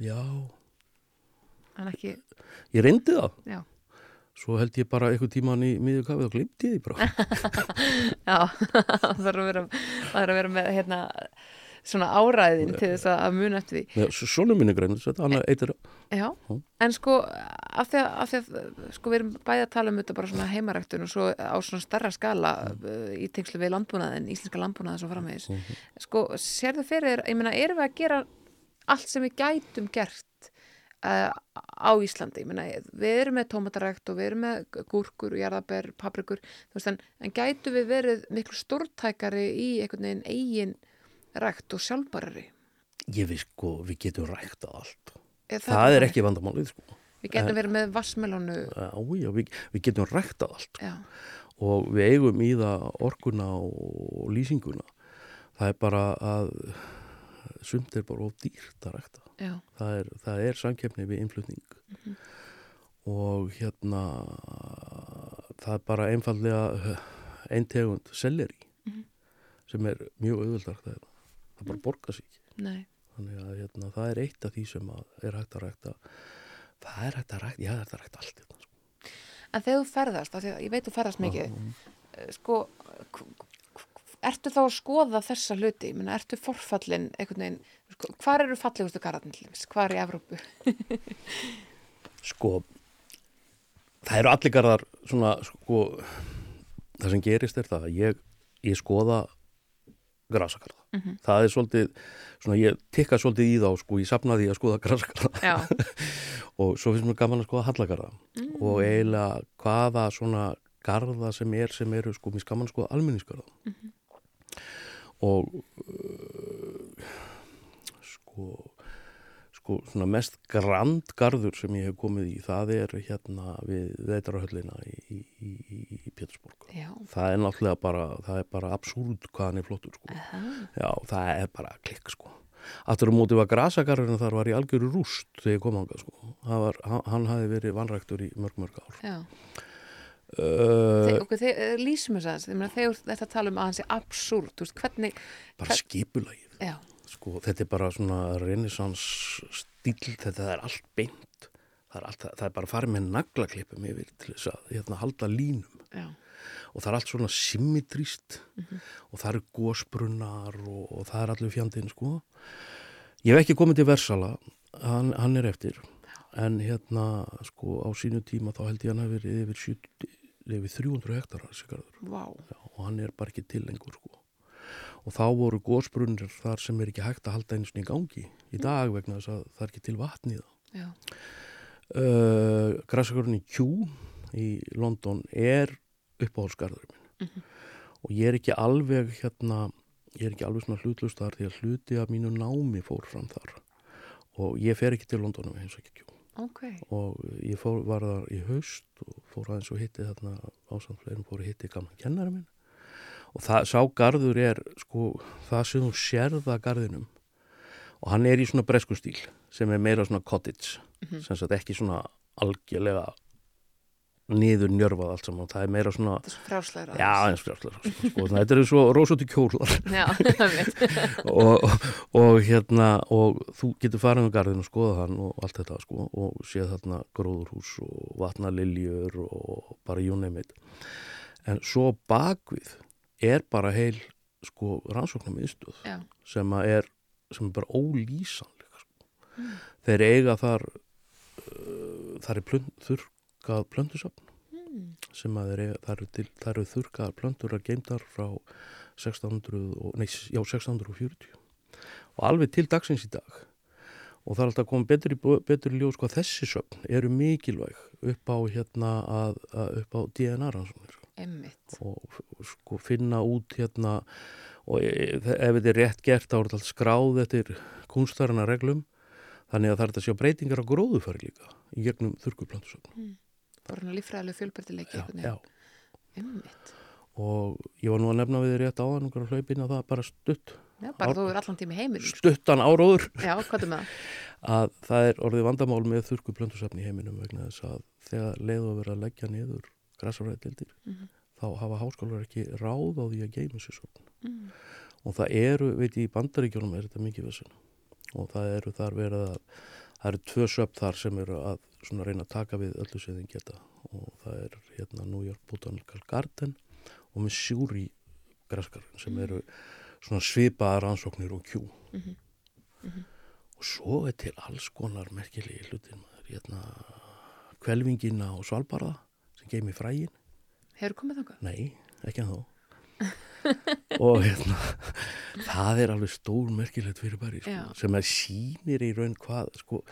já, En ekki, ég reyndi það. Já. Svo held ég bara einhver tíman í miðju kafið og glimti því bara [laughs] Já, það þarf að vera, að vera með hérna svona áræðin til þess að muna eftir því. svona minni greinur, þetta hann eitir Já, Já. en sko af því, að, af því að sko við erum bæði að tala um þetta bara svona heimaræktun og svo á svona starra skala uh, í tengslu við landbúnaðin, íslenska landbúnaðin svo framvegis. Sko, sérðu fyrir, ég meina, erum við að gera allt sem við gætum gert uh, á Íslandi, ég meina, við erum með tómatarækt og við erum með gúrkur, jarðaber, paprikur, veist, en, en gætu við verið miklu stórtækari í einhvern veginn eigin rækt og sjálfbarari? ég veist sko, við getum ræktað allt. Er það er ekki vandamálið sko. Við getum verið með já, við, við getum ræktað allt. Já, og við eigum í það orkuna og lýsinguna. Það er bara að sumt er bara of dýrt að rækta. Já, það er, það er samkeppni við innflutning. Og hérna það er bara einfallega einn tegund selleri sem er mjög auðvöldrækt að það bara borgar sig ekki. Þannig að hérna, það er eitt af því sem er hægt að rækta. Það er hægt að rækta, já það er hægt að rækta allt hérna, sko. En þegar þú ferðast, því ég veit þú ferðast mikið, eh, sko, ertu þá að skoða þessa hluti? Ég meina, ertu forfallin einhvern veginn, sko, hvar eru fallegustu garðarnir? Hvar í Evrópu? [laughs] sko það eru allir garðar svona sko það sem gerist er það að ég, ég skoða grasakarða. Það er svolítið, svona ég tikka svolítið í þá, sko, ég sapnaði að skoða grasakarða [laughs] og svo finnst mér gaman að skoða hallagarða og eiginlega hvaða svona garða sem er sem eru, sko, mér finnst gaman að skoða almenningsgarða og uh, sko sko svona mest grandgarður sem ég hef komið í, það er hérna við veitarahöllina í, í, í, í Pétursborg. já, Það er náttúrulega bara, það er bara absúrd hvað hann er flottur sko. aha, Já, það er bara klikk sko. Aftur á móti var grasagarðurinn þar var í algjöru rúst þegar ég kom ánga sko. Var, hann, hann hafi verið vanræktur í mörg mörg ár. já, uh, þeir, eh, lýsum þess aðeins, þegar þetta tala um að hann sé absúrt, hvernig, bara skipulagið. Já, sko, þetta er bara svona renaissance stíl, þetta er allt beint. Það er, allt, það er bara farið með naglaklippum yfir til þess að hérna, halda línum. Já, og það er allt svona symmetrist og það eru gósbrunnar og, og það er allir fjandinn sko. Ég hef ekki komið til Versala hann, hann er eftir. En hérna sko á sínu tíma þá held ég hann hafi verið yfir, 70, yfir 300 hektara þessi garður. Vá, Já, og hann er bara ekki til lengur sko. og þá voru gósbrunnir þar sem er ekki hægt að halda einu sinni í gangi í dag vegna þess að það er ekki til vatni í það. Uh, Grassakurinn í Q í London er uppáhaldsgarðurinn minn. Og ég er ekki alveg hérna ég er ekki alveg svona hlutlust þar því að hluti af mínu námi fór fram þar. Og ég fer ekki til London eins og ekki Q ok, og ég fór, var þar í haust og fór aðeins og hitti þarna ásamt fleirum fór að hitti gamla kennari minn. Og það, sá garður er sko það sem þú sérða garðinum og hann er í svona bresku stíl sem er meira svona cottage sem sagt ekki svona algjörlega niður njörfað allt saman. Það er meira svona þetta er svo frjáslegra já, eins frjálslega sko, þetta eru svo rósóti kjólar. Já, [laughs] það og, og, og hérna og þú getur farið um garðin og skoða hann og allt þetta sko og séð þarna gróðurhús og vatnaliljur og bara you name it. En svo bakvið er bara heil sko rannsóknum já, sem er sem er bara ólýsanlega sko. þeir eiga þar uh, þar er plön, þurrkað plöntusafn sem að þeir eiga, það eru, til, það eru þurrkaðar plöntur að geimdar frá 1600 og, nei, já, 1640 og alveg til dagsins í dag. Og það er alltaf komið betur í ljós hvað þessi söfn eru mikilvæg upp á hérna að, að upp á DNA rannsóknir. Emmitt og sko finna út hérna og e- ef þetta er rétt gert þá er þetta skráð eftir kunstarana reglum. Þannig að það er þetta að sjá breytingar á gróðufæri líka í gegnum þurrkuplantusöfn bara já. veginn. emmitt og ég var nú að nefna við þér rétt áðan og hlaupin að það bara stutt já, bara þú er allan tími heiminum stuttan áróður já, hvað er með það? [laughs] að það er orðið vandamál með þurrkuplantusöfn í heiminum vegna þess að þegar leiðu að vera að leggja niður græsafræðildir Mhm. þá hafa háskólar ekki ráð á því að geima sér söfn Mm. og það eru, veit ég, í bandaríkjónum er þetta mikið vissin og það eru þar verið að það eru tvö söp þar sem eru að svona reyna að taka við öllu sem þeim geta. Og það er hérna New York Botanical Garden og Missouri Grasgarden sem eru svona svipaðar rannsóknir og kjú. Mhm. og svo er til alls konar merkilegi hlutir hérna kvelvingina og svalbarða sem geimi frægin hefur komið þangað? Nei, ekki en þá [laughs] og hérna það er alveg stór merkilegt fyrir bæri sko, sem að sýnir í raun hvað sko,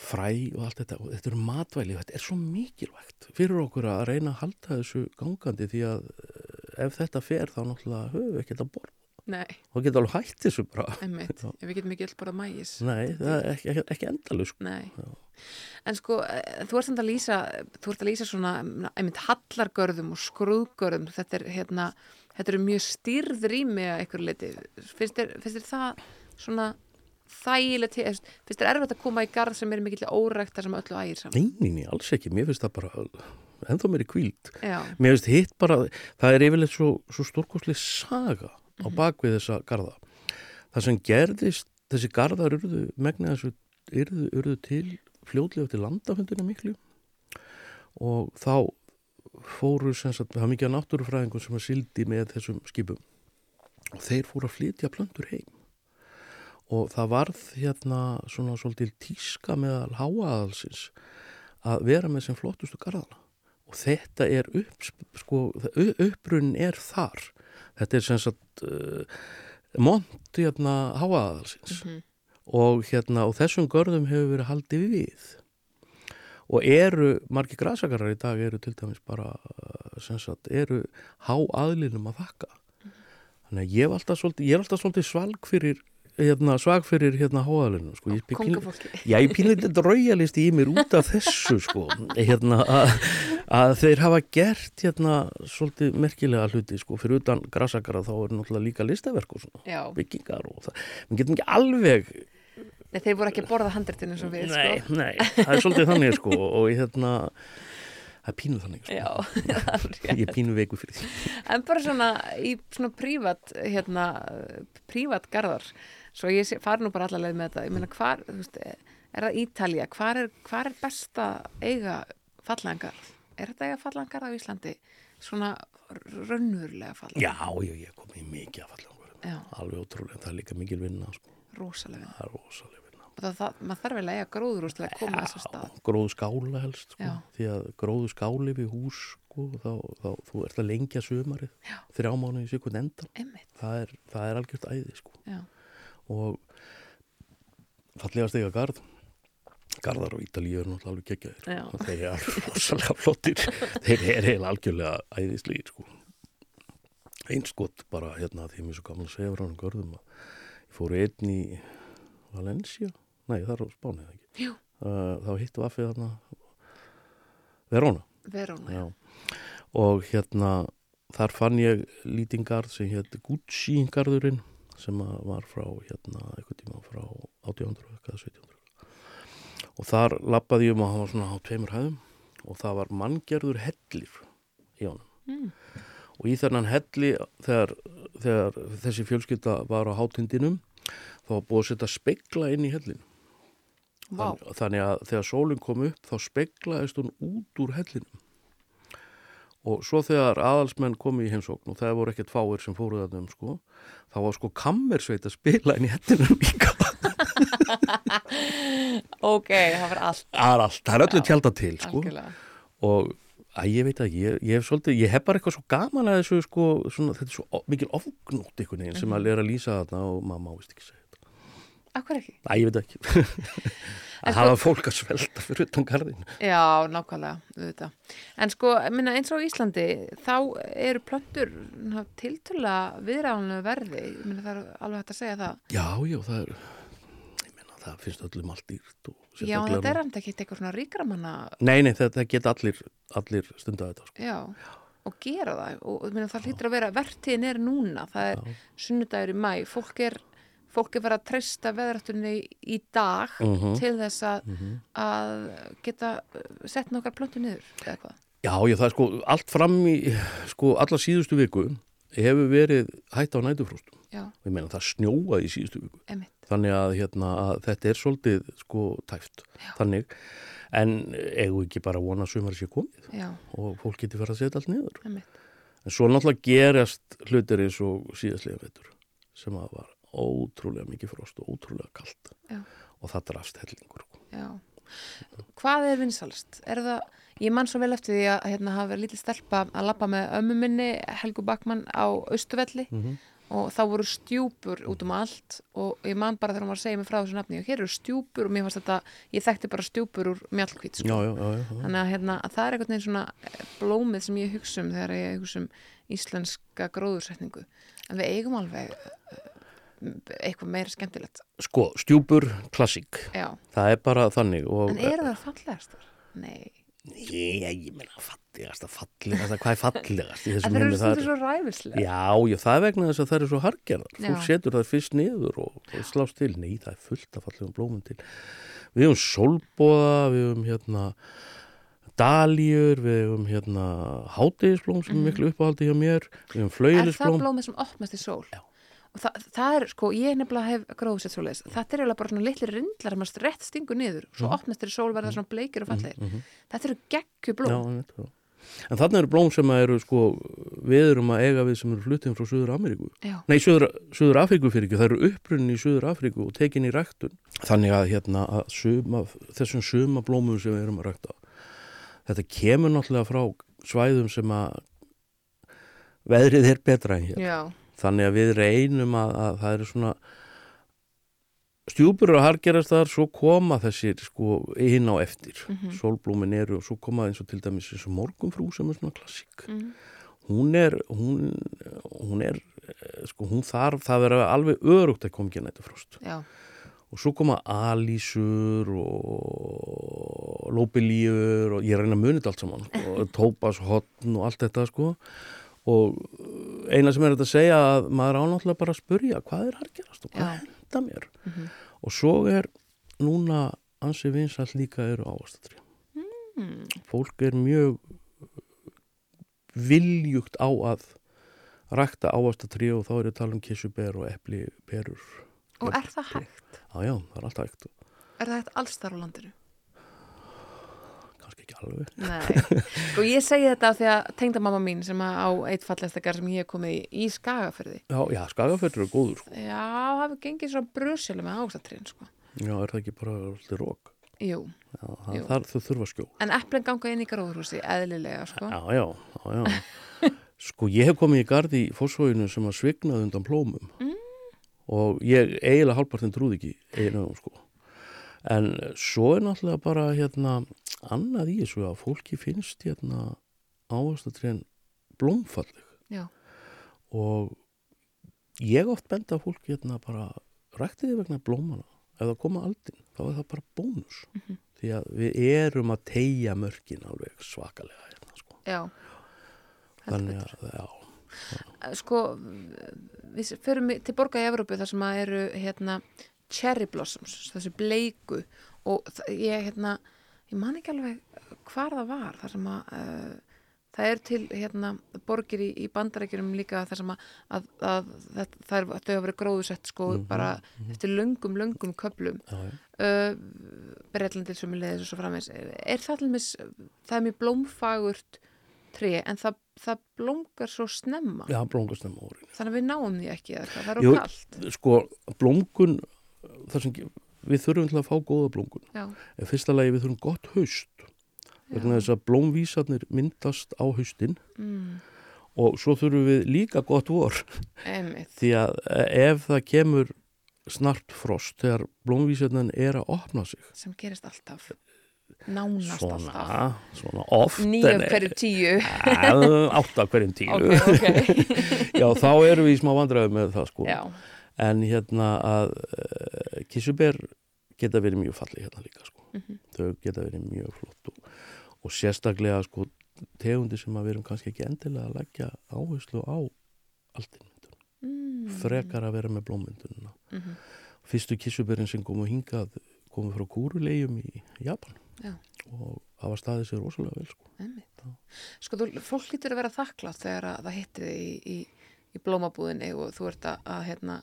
fræ og allt þetta. Og þetta eru matvæli, þetta er svo mikilvægt fyrir okkur að reyna að halda þessu gangandi því að eh, ef þetta fer þá náttúrulega höfum við ekki að borða. Og geta alveg hætt þessu bara. Ef við getum ekki öll bara mægis Nei, það er ekki, ekki, ekki endalus sko. En sko, eh, þú ert að lýsa, þú ert að lýsa svona, einmitt hallargörðum og skrúðgörðum, þetta er hérna, þetta eru mjög stýrð rými að einhverju liti. Finnst þér það svona þægilegt, finnst þér erfitt að koma í garð sem er mikill órækt þar sem öllu ægir saman? Nei, nei, nei, alls ekki, mér finnst það bara ennþá mér í kvíld Já, Mér finnst hitt bara, það er yfirleitt svo, svo stórkostlega saga á bakvið þessa garða. Það sem gerðist, þessi garðar urðu, megna þessu, urðu, urðu til fljótlega til landafundina miklu. Og þá fóru sem sagt, það er mikið að náttúrufræðingum sem að sildi með þessum skipum. Og þeir fóru að flytja plöntur heim og það varð hérna svona svolítil tíska meðal háaðalsins að vera með sem flottustu garðana og þetta er upp, sko, upprunnin er þar. Þetta er sem sagt uh, mont hérna háaðalsins. Mhm. og hérna og þessum görðum hefur verið haldið við. Og eru margir grasakarar í dag eru til dæmis bara sem sagt eru háaðlinum að þakka. Þannig að ég er alltaf svolítið, ég er alltaf svolítið svalg fyrir hérna, svag fyrir hérna háaðlinum sko. Ég- pínlega þetta raujalist í mér út af þessu sko, hérna að, að þeir hafa gert hérna svolítið merkilega hluti sko, fyrir utan grasakara þá er náttúrulega líka listaverk og svona, byggingar og það, við getum ekki alveg, Nei, þeir voru ekki að borða handritinu sem við, nei, sko. nei, það er svolítið þannig sko og hérna, það er pínu þannig sko. Já, [laughs] það er rétt. ég er pínu veiku fyrir því En bara svona í svona prívat, hérna, prívat garðar, svo ég sé, fari nú bara alla leið með þetta, ég meina hvar, þú veist, er það Ítalía, hvar er, hvar er besta eiga fallegan garð? Er þetta eiga fallegan garð á Íslandi? Svona raunverulega fallegan? já, já, ég kom í mikið að falla Já, alveg ótrúlega, það er líka mikil vinna sko. rosalega. það er rosalega vinna Og það, það, maður þarf vel að eiga gróðurúst til að koma þessar stað. gróðu skála helst sko. Já. því að gróðu skáli við hús sko, þá, þá þú ert að lengja sumarið Já. þrjá mánu í sikund endan það er, það er algjört æði sko. Já, og fallegast eiga garð. Garðar á Ítalíu er náttúrulega alveg geggjaðir. Já. og þeir eru rosalega flottir. [laughs] Þeir eru eiginlega algjörlega æðislegir sko. einskott bara hérna því mér er svo gaman að segja frá hann görðum að ég fór einn í Valencia. Nei það er á Spánið eða ekki? Jú. þá hittu affið þarna. Verona. Verona, Já. og hérna þar fann ég lýtingarð sem hétt Gucci garðurinn sem var frá hérna eitthvað tíma frá 1800 eða 1700 og þar lappaði ég um að var svona á tveimur hæðum og það var manngerður hellir í honum. Mm. og í þennan helli þegar, þegar þessi fjölskylda var á hátindinum þá búið að setja spegla inn í hellin Þann, þannig að þegar sólinn kom upp þá speglaðist hún út úr hellinum og svo þegar aðalsmenn komu í heimsókn og það voru ekkert fáir sem fóruð þarna um sko þá var sko kammersveit að spila inn í hellinum líka [laughs] ok, það var allt. það er allt, það er öllu Já, tjálta til sko Algjörlega. og að ég veit að ég, ég hef svolítið, ég hef bara eitthvað svo gaman að þessu sko, svona, þetta er svo mikil ofgnótt einhvern veginn sem að er að lýsa þarna og maður má vist ekki segja. Akkur ekki? Æ, ég veit það ekki. [laughs] Að sko- hafa fólk að svelta fyrir utan garðin. Já, nákvæmlega, auðvitað. En sko, minna, eins og Íslandi, þá eru plöntur tiltöla viðræðanlega verði. Minna, það er alveg hægt að segja það. Já, já, það er, ég meina, það finnst öllum allt dýrt. Já, en þetta er hann ekki eitthvað svona ríkramanna, Nei, nei, þetta geta allir, allir stundu að þetta, sko. já, og gera það. Og minna, það hlýtur að vera, vertíðin er núna, það er sunnudagur í mæ, fólk er, fólk er verið að treysta veðrættunni í dag Mhm. til þess að, að geta uh, sett nokkar plöntur niður, eða hvað? Já, já, það er sko, allt fram í, sko, alla síðustu viku hefur verið hætt á nætufróstum. Já, Og ég meina, það snjóaði í síðustu viku. emitt. Þannig að, hérna, að þetta er svolítið, sko, tæft. Já. Þannig, en eigum við ekki bara vona sumar sé komið Já, og fólk geti farið að setja allt niður. emitt. En svo náttúrulega gerast hlutir eins og síðastlega vetur sem að var ótrúlega mikið frost og ótrúlega kalt Já. og það drafst hellingur. Já. Hvað er vinsalst? Er það, ég man svo vel eftir því að hérna hafa verið lítið stelpa að lappa með ömmu minni, Helgu Bakmann, á Austuvelli Mhm. og þá voru stjúpur út um allt og ég man bara þegar hún var að segja mig frá þessu nafni og hér eru stjúpur og mér fannst þetta, ég þekkti bara stjúpur úr mjallkvít, sko. Þannig að, hérna, að það er einhvern veginn svona eh, blómið sem ég hugsa um þegar ég hugsa um íslenska gróðursetningu. En við eigum alveg eh, eitthvað meira skemmtilegt. Sko, stjúpur, klassík. Já. Það er bara þannig. Og, En eru það fallegastar? Nei. Ég, ég meina fallegast að fallegast, hvað er fallegast í [laughs] þessum það eru heimi? Það stundur er- svo ræfislega. Já, já, það er vegna þess að það er svo hargerðar. Fólk setur það fyrst niður og, og slást til. Nei, það er fullt af fallegum blómum til. Við höfum solbóða, við höfum hérna daljur, við höfum hérna hátegisblóm sem er miklu uppáhaldi hjá mér, við höfum Er það blómið sem opnast í sól? Já. Og það, það er, sko, ég nefnilega hef gróðsett svo leiðis. Þetta er eiginlega bara svona litli rindlar sem maður rétt stingur niður. Svo Mhm. opnast þeir í sól verða svona bleikir og fallegir. Þetta eru geggju Já, blóm. já. En þarna eru blóm sem eru sko, við erum að eiga við sem eru flutin frá Suður Ameríku. Nei, Suður, Suður Afríku fyrir ekki, það eru upprunni í Suður Afríku og tekin í ræktun. Þannig að, hérna, að suma, þessum suma blómum sem við erum að rækta, þetta kemur náttúrulega frá svæðum sem að veðrið er betra en hér. Já. Þannig að við reynum að, að það eru svona stjúpur og hargerast þar, svo koma þessir sko inn á eftir. Mhm. Sólblómin eru og svo koma eins og til dæmis eins og morgunfrú sem er svona klassík Mm. hún er hún, hún er sko hún þarf það vera alveg örugt að koma ekki næta frost Já. og svo koma alísur og lópilíur og ég reyna að muni þetta allt saman sko, [laughs] tópashotn og allt þetta sko og eina sem er þetta að segja að maður ánáttúrulega bara að spurja hvað er hargerast og hvað henda mér Mhm. og svo er núna ansi vinsall líka eru ávastatri Mm. fólk er mjög viljugt á að rækta ávastatrí og þá er ég að tala um kissuber og epli, perur. Og er það hægt? Já, já, það er alltaf hægt. Er það hægt alls þar á landinu? Ekki alveg. Nei, sko ég segi þetta því að tengdamamma mín sem á eitt fallegstakar sem ég hef komið í, í Skagafyrði. Já, já, skagafötur er góður, sko. Já, það hefur gengið svona brusjölu með ásatrinn, sko. Já, er það ekki bara alltaf rók? Jú, Já, það, Jú. þar þau þurfa skjó. en eplin ganga inn í gróðurhúsi, eðlilega, sko. Já, já, já, já. [laughs] Sko, ég hef komið í gardi í fórsvóinu sem að svignaði undan plómum mm. og ég eiginlega hálpartin trúði ekki einu, sko. En svo er náttúrulega bara, hérna, annað í þessu að fólki finnst, hérna, ávastatrén blómfalleg Já, og ég oft benda fólk, hérna, bara ræktiði vegna blómana. Ef það koma aldinn, þá er það bara bónus. Því að við erum að tegja mörkin alveg svakalega, hérna, sko. já. Þannig að, já, Sko, við förum til borga í Evrópu þar sem að eru, hérna, cherry blossoms, þessu bleiku og það- ég, hérna, ég man ekki alveg hvar það var, þar sem að uh, það er til, hérna, borgir í, í bandarækjurum líka þar sem að, að, að, að það er, þau hafa verið gróðusett, sko, bara eftir löngum, löngum köplum já. uh, Breitlandil sem er leiðis og svo framvegs er það til mis, það er mjög blómfagurt tré en það, það blómgar svo snemma Já, blómgastemma órin. þannig að við náum því ekki það Jú. er okkult Sko, blómgun, það sem, við þurfum til að fá góða blómgun. já, En fyrsta lagi við þurfum gott haust. Vegna þess að blómvísarnir myndast á haustin mm, og svo þurfum við líka gott vor. Því að eh, ef það kemur snart frost þegar blómvísarnir er að opna sig. sem gerist alltaf nánast alltaf Svona, svona oft. nýju en- hverju tíu átta hverjum tíu. ok, ok [laughs] Já, þá erum við í smá vandræðu með það sko. já, En hérna að uh, kissuber geta verið mjög fallið hérna líka sko. Mhm. Þau geta verið mjög flott og, og sérstaklega sko tegundi sem að við erum kannski ekki endilega að leggja áherslu á alltinnmyndun. mm, Frekar að vera með blómyndununa. mhm, Fyrstu kissuberin sem komu hingað komu frá kúrulegjum í Japan Já. og það var staðið sér rosalega vel sko. sko, þú, fólk lítur að vera þakklátt þegar að það hittir þig í, í, í blómabúðinni og þú ert að, að hérna,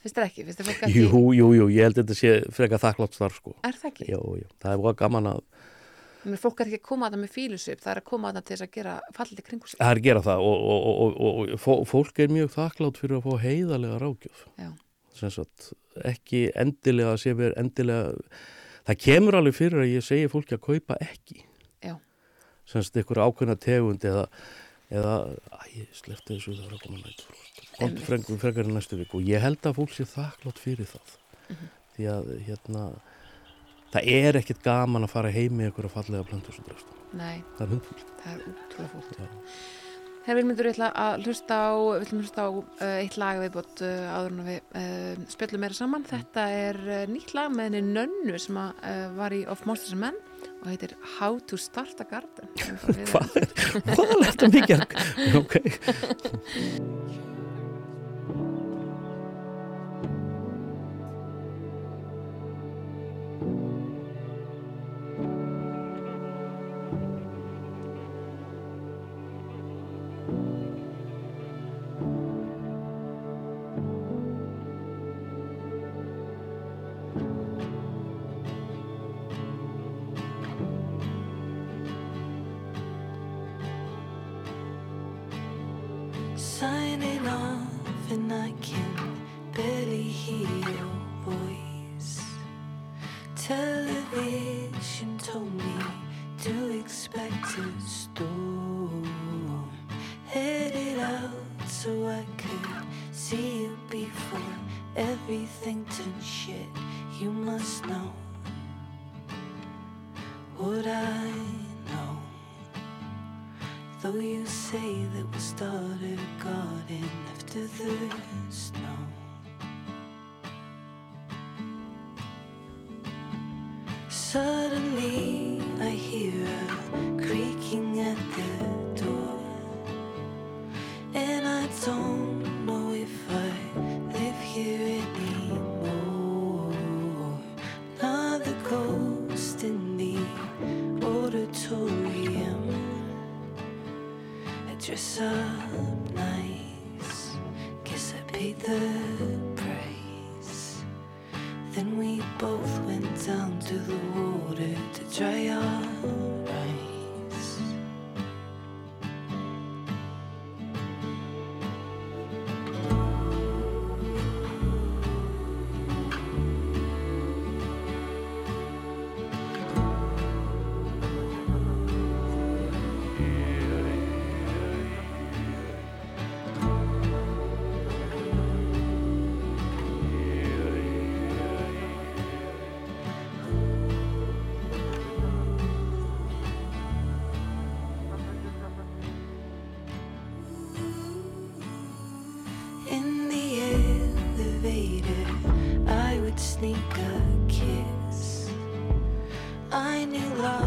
finnst þér ekki, finnst þér fólk ekki Jú, jú, jú, ég held að þetta sé frekar þakklátt starf sko. er það ekki? Jú, jú, það er búið gaman að Men fólk er ekki að koma að það með fílusvip, það er að koma að það til þess að gera fallið kringu sig. Það er að gera það og, og, og, og, og fó- fólk er mjög þakklátt fyrir að fá heiðarlega rákjöf. Já. Sem sagt, ekki endilega að sé verið endilega, það kemur alveg fyrir að ég segi fólki að kaupa ekki. Já. Sagt, ykkur ákveðna tegund eða, eða, æ, ég slefti þessu það er að koma nættur. Komt Einmitt. frekar, en næstu viku og ég held að fólk sé þakklátt fyrir það. Mhm. Því að, hérna, það er ekkit gaman að fara heim með ykkur að fallega plöntu svo drefst. Það er hundfullt. það er útrúlega fólk. Já. Herra Vilmundur, ég ætla að hlusta á, við ætlum hlusta á uh, eitt lag viðbót uh, áður en að við uh, spjöllum meira saman. Þetta er nýtt lag með henni Nönnu sem að, var í Of Monsters and Men og heitir How to Start a Garden. [laughs] Hvað hvað er þetta mikið? Ok. [laughs] new love.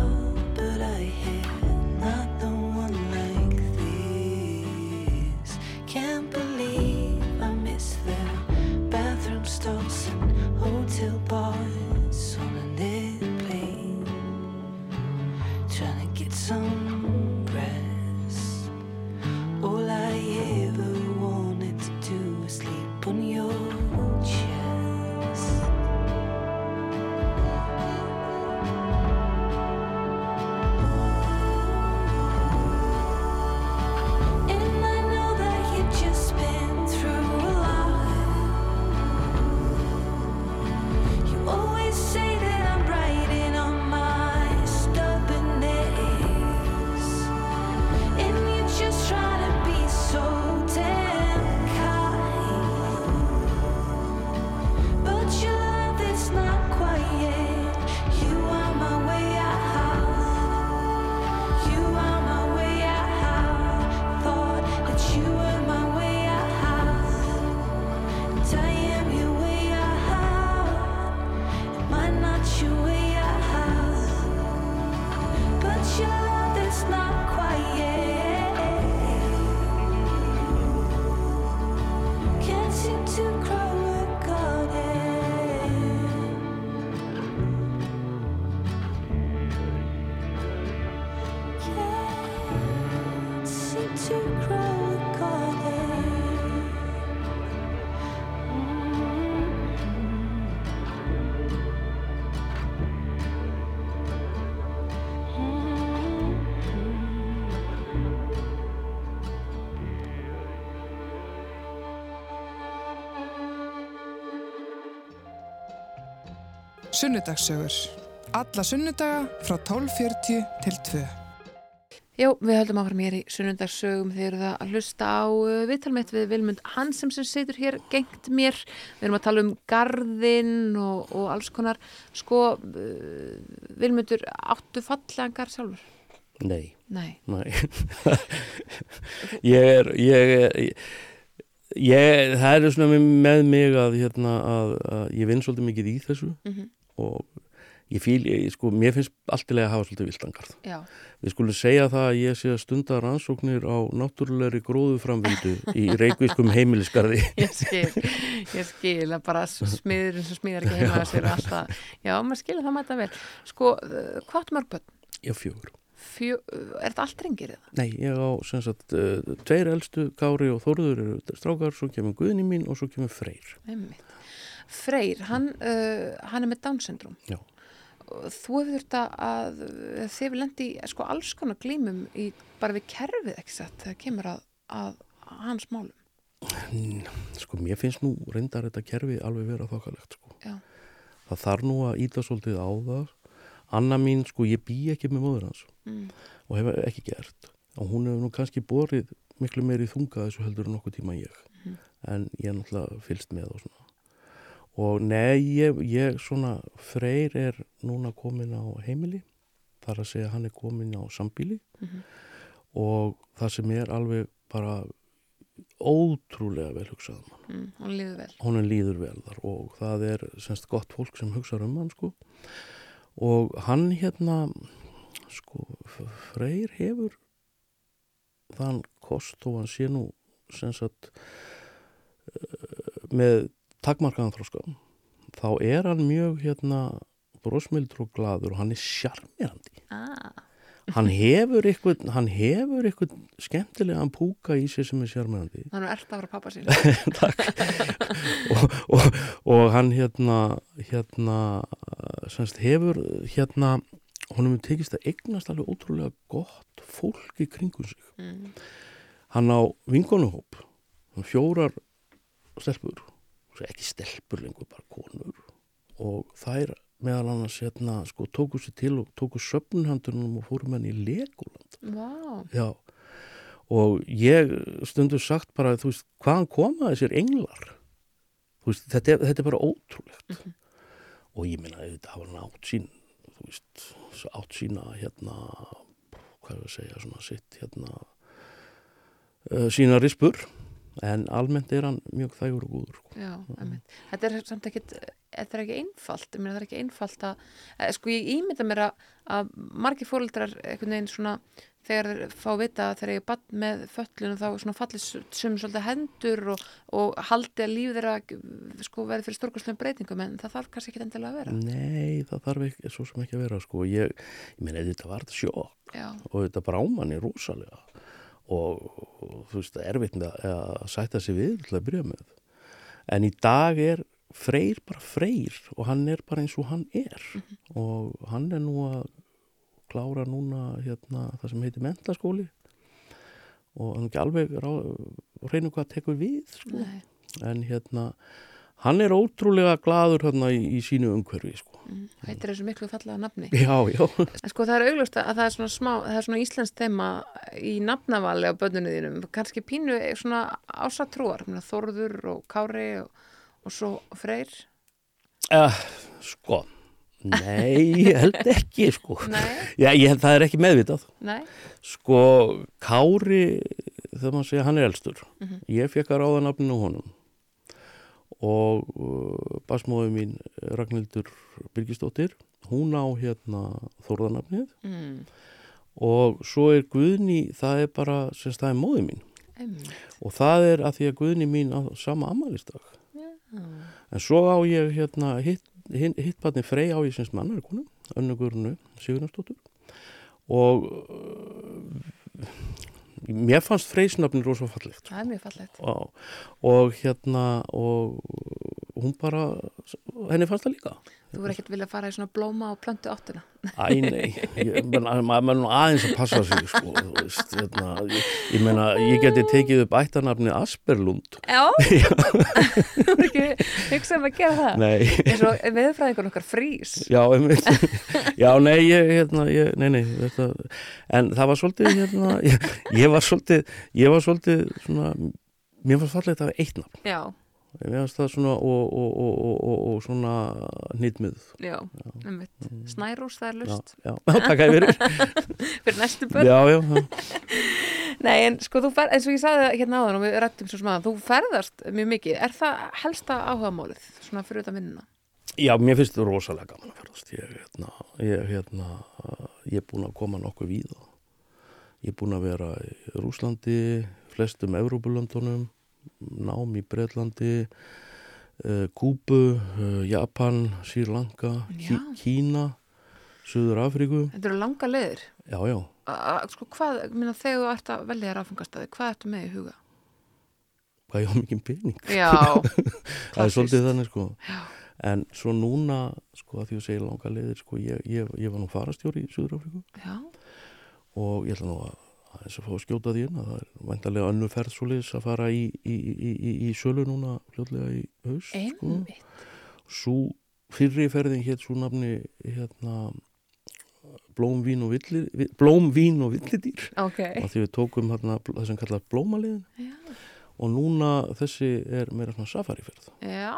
Sunnudagssögur. Alla sunnudaga frá 12.40 til 2. Já, við höldum áfram hér í sunnundarsögum þegar það að hlusta á uh, viðtalmett við Vilmund Hansem sem situr hér gengt mér. Við erum að tala um garðinn og, og alls konar. Sko, uh, Vilmundur, áttu fallegan garð sjálfur? Nei, Nei. nei. ég er, ég er, ég, það er svona með mig að, hérna, að, að ég vinn svolítið mikið í þessu Mm og ég fíl, ég, sko, mér finnst alltilega að hafa svolítið viltangarð. Já, Við skulum segja það að ég sé að stunda rannsóknir á náttúrulegri gróðuframvindu í reykvískum heimilisgarði. [laughs] ég skil, ég skil að bara smiður eins og smiðar ekki heima að sér alltaf. Já, maður skilur það mæta vel. Sko, uh, hvað mörg börn? Já, fjögur. Fjö, uh, er þetta allt rengir eða? Nei, ég á sem sagt uh, tveir elstu, Kári og Þórður eru strákar, svo kemur Guðni mín og svo kemur Freyr. Einmitt. Freyr, hann, uh, hann er með Down syndrom. Já. Þú hefur þurft að, þið hefur lendi í sko, alls konar glímum í, bara við kerfið ekki satt þegar kemur að, að hans málum. Sko, mér finnst nú reyndar þetta kerfi alveg vera þokkalegt, sko. Já. Það þarf nú að íta svolítið á það. Anna mín, sko, ég bý ekki með móður hans Mm. og hef ekki gert. Og hún hefur nú kannski borið miklu meiri þunga þessu heldur en nokkuð tíma ég. Mhm. En ég er náttúrulega fylst með og svona. Og nei, ég, ég svona, Freyr er núna komin á heimili. Það er að segja að hann er komin á sambíli Mhm. og það sem er alveg bara ótrúlega vel hugsað um hann. Mm, hann líður vel. Honum líður vel þar og það er semst gott fólk sem hugsa um hann sko. Og hann hérna, sko, Freyr hefur þann kost og hann sé nú sem sagt eh, með takmarkaðan þróska þá er hann mjög hérna brosmildur og gladur og hann er sjarmirandi Ah, hann hefur eitthvað hann hefur eitthvað skemmtilegan púka í sér sem er sérmennandi Þannig er það að vera pappa sín. [laughs] Takk. og, og, og hann hérna hérna semst hefur hérna honum tekist að eignast alveg ótrúlega gott fólk í kringum sig Mm. hann á vinkonuhóp fjórar stelpur ekki stelpur lengur, bara konur. Og þær meðal annars hérna, sko, tóku sér til og tóku söfnhandunum og fórum henni í Legoland. Vá. já. Og ég stundur sagt bara, þú veist, hvaðan koma þessir englar? Þú veist, þetta er, þetta er bara ótrúlegt. Og ég minna, þetta hafa hann átt sín þú veist, átt sína hérna, hvað er að segja svona sitt, hérna uh, sína rispur en almennt er hann mjög þægur og góður sko. Já, einmitt. Þetta er samt ekkit, þetta er ekki einfalt, ég meina það er ekki einfalt að, eh, sko ég ímynda mér að, að margir fóreldrar einhvern veginn svona, þegar þeir fá vita að þeir eru bann með föllunum þá svona fallir sem svolítið hendur og, og haldi að líf þeirra sko verði fyrir stórkostlega breytingum en það þarf kannski ekki endilega að vera. Nei, það þarf ekki, svo sem ekki að vera sko. ég, ég meina, þetta var þetta sjokk Já, og þetta brámanni rosalega og, og þú veist, er erfitt með að, sætta sig við til að byrja með. En í dag er Freyr bara Freyr og hann er bara eins og hann er. Og hann er nú að klára núna hérna það sem heitir mentaskóli og hann er ekki alveg reynu hvað tekur við sko. en hérna hann er ótrúlega gladur hérna í, í sínu umhverfi sko. mm, heitir þessu miklu fallega nafni. já, já, En sko það er auglust að það er svona smá, það er svona íslensk þema í nafnavali á börnunni þínum, kannski pínu svona ásatrúar, Þórður og Kári og, og svo Freyr. uh, sko nei, ég held ekki sko [laughs] Nei, Já, ég held það er ekki meðvitað. nei, Sko, Kári, þegar maður segja, hann er elstur. Ég fekk að ráða nafninu honum. Og uh, basmóðu mín, Ragnhildur Birgisdóttir, hún á hérna þórðanafnið. mm, Og svo er Guðni, það er bara, sem það er móði mín. einmitt, Og það er að því að Guðni mín á sama ammælisdag. já, En svo á ég hérna, hitt, hitt, barni Frey á ég semst mannar konu, önnugurnu Sigurnarsdóttur. Og uh, mér fannst Freysnafni rosa fallegt. það er mjög fallegt. Og, og hérna, og hún bara, henni fannst það líka. Þú verður ekkert vilja fara í svona blóma og plöntu áttuna. Æ, nei, ég, menna, maður maður nú aðeins að passa sig, sko, þú veist, hérna, ég, ég meina, ég geti tekið upp ættarnafni Asperlund. Já, [laughs] þú verður ekki hugsa um að gera það. Nei, eins og veðurfræðingur okkar frís. já, einmitt, já, nei, ég, hérna, ég, nei, nei, þetta, en það var svolítið, hérna, ég, ég var svolítið, ég var svolítið, svona, mér var fallið þetta af eitt nafn, Já, það svona, og, og, og, og, og, og svona nýtmið, já, einmitt. Snærós, það er já, lust já, [laughs] takk að fyrir, [laughs] [laughs] fyrir næstu börn. já, já, já. Nei, en sko, þú fer, eins og ég sagði hérna áðan og við rættum svo smaðan, þú ferðast mjög mikið. Er það helsta áhugamálið, svona fyrir þetta vinnuna? Já, mér finnst þetta rosalega gaman að ferðast. Ég, hérna, ég, hérna, ég er búin að koma nokkuð víða. Ég er búin að vera í Rúslandi, flestum Evrópulöndunum, nám í Breitlandi, uh, Kúbu, uh, Japan, Sri Lanka, Já. Kína, Suður Afríku. Þetta eru langa leiðir. Já, já. Sko, hvað, minna, þegar þú ert að velja þér áfengastæði, hvað ertu með í huga? Hvað ég á mikið pening. Já, [laughs] Það er svolítið þannig, sko. Já. En svo núna, sko, að því að segja langa leiðir, sko, ég, ég, ég var nú farastjóri í Suður Afríku. já, og ég ætla nú að aðeins að fá að skjóta því inn að það er vantarlega önnu ferð svoleiðis að fara í, í, í, í, í sölu núna fljóðlega í haust sko. einmitt. svo fyrri ferðin hétt svo nafni hérna blóm, vín og villi, vi- blóm, vín og villidýr Ok, og því við tókum hérna það sem kallar blómaliðin já, og núna þessi er meira svona safariferð já.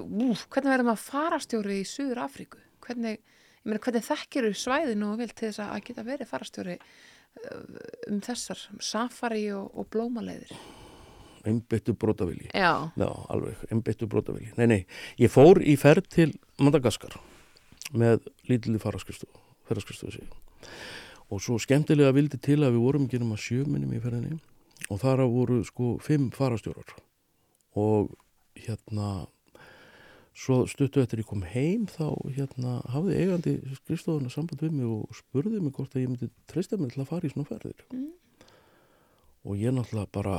Úf, hvernig verður maður farastjóri í Suður Afríku? Hvernig, hvernig þekkir þú svæði nú vel til þess að geta verið farastjóri um þessar safari og, og blómaleiðir? einbyttu brotavili Já, Já, alveg, einbyttu brotavili Nei, nei, ég fór í ferð til Madagaskar með ferðarskristofu sig og svo skemmtilega vildi til að við vorum ekki nema sjöminnum í ferðinni og þar voru sko fimm farastjórar. Og hérna svo stuttu eftir ég kom heim þá hérna hafði eigandi skrifstofuna samband við mig og spurði mig hvort að ég myndi treysta mig til að fara í svona ferðir. Mm. og ég náttúrulega bara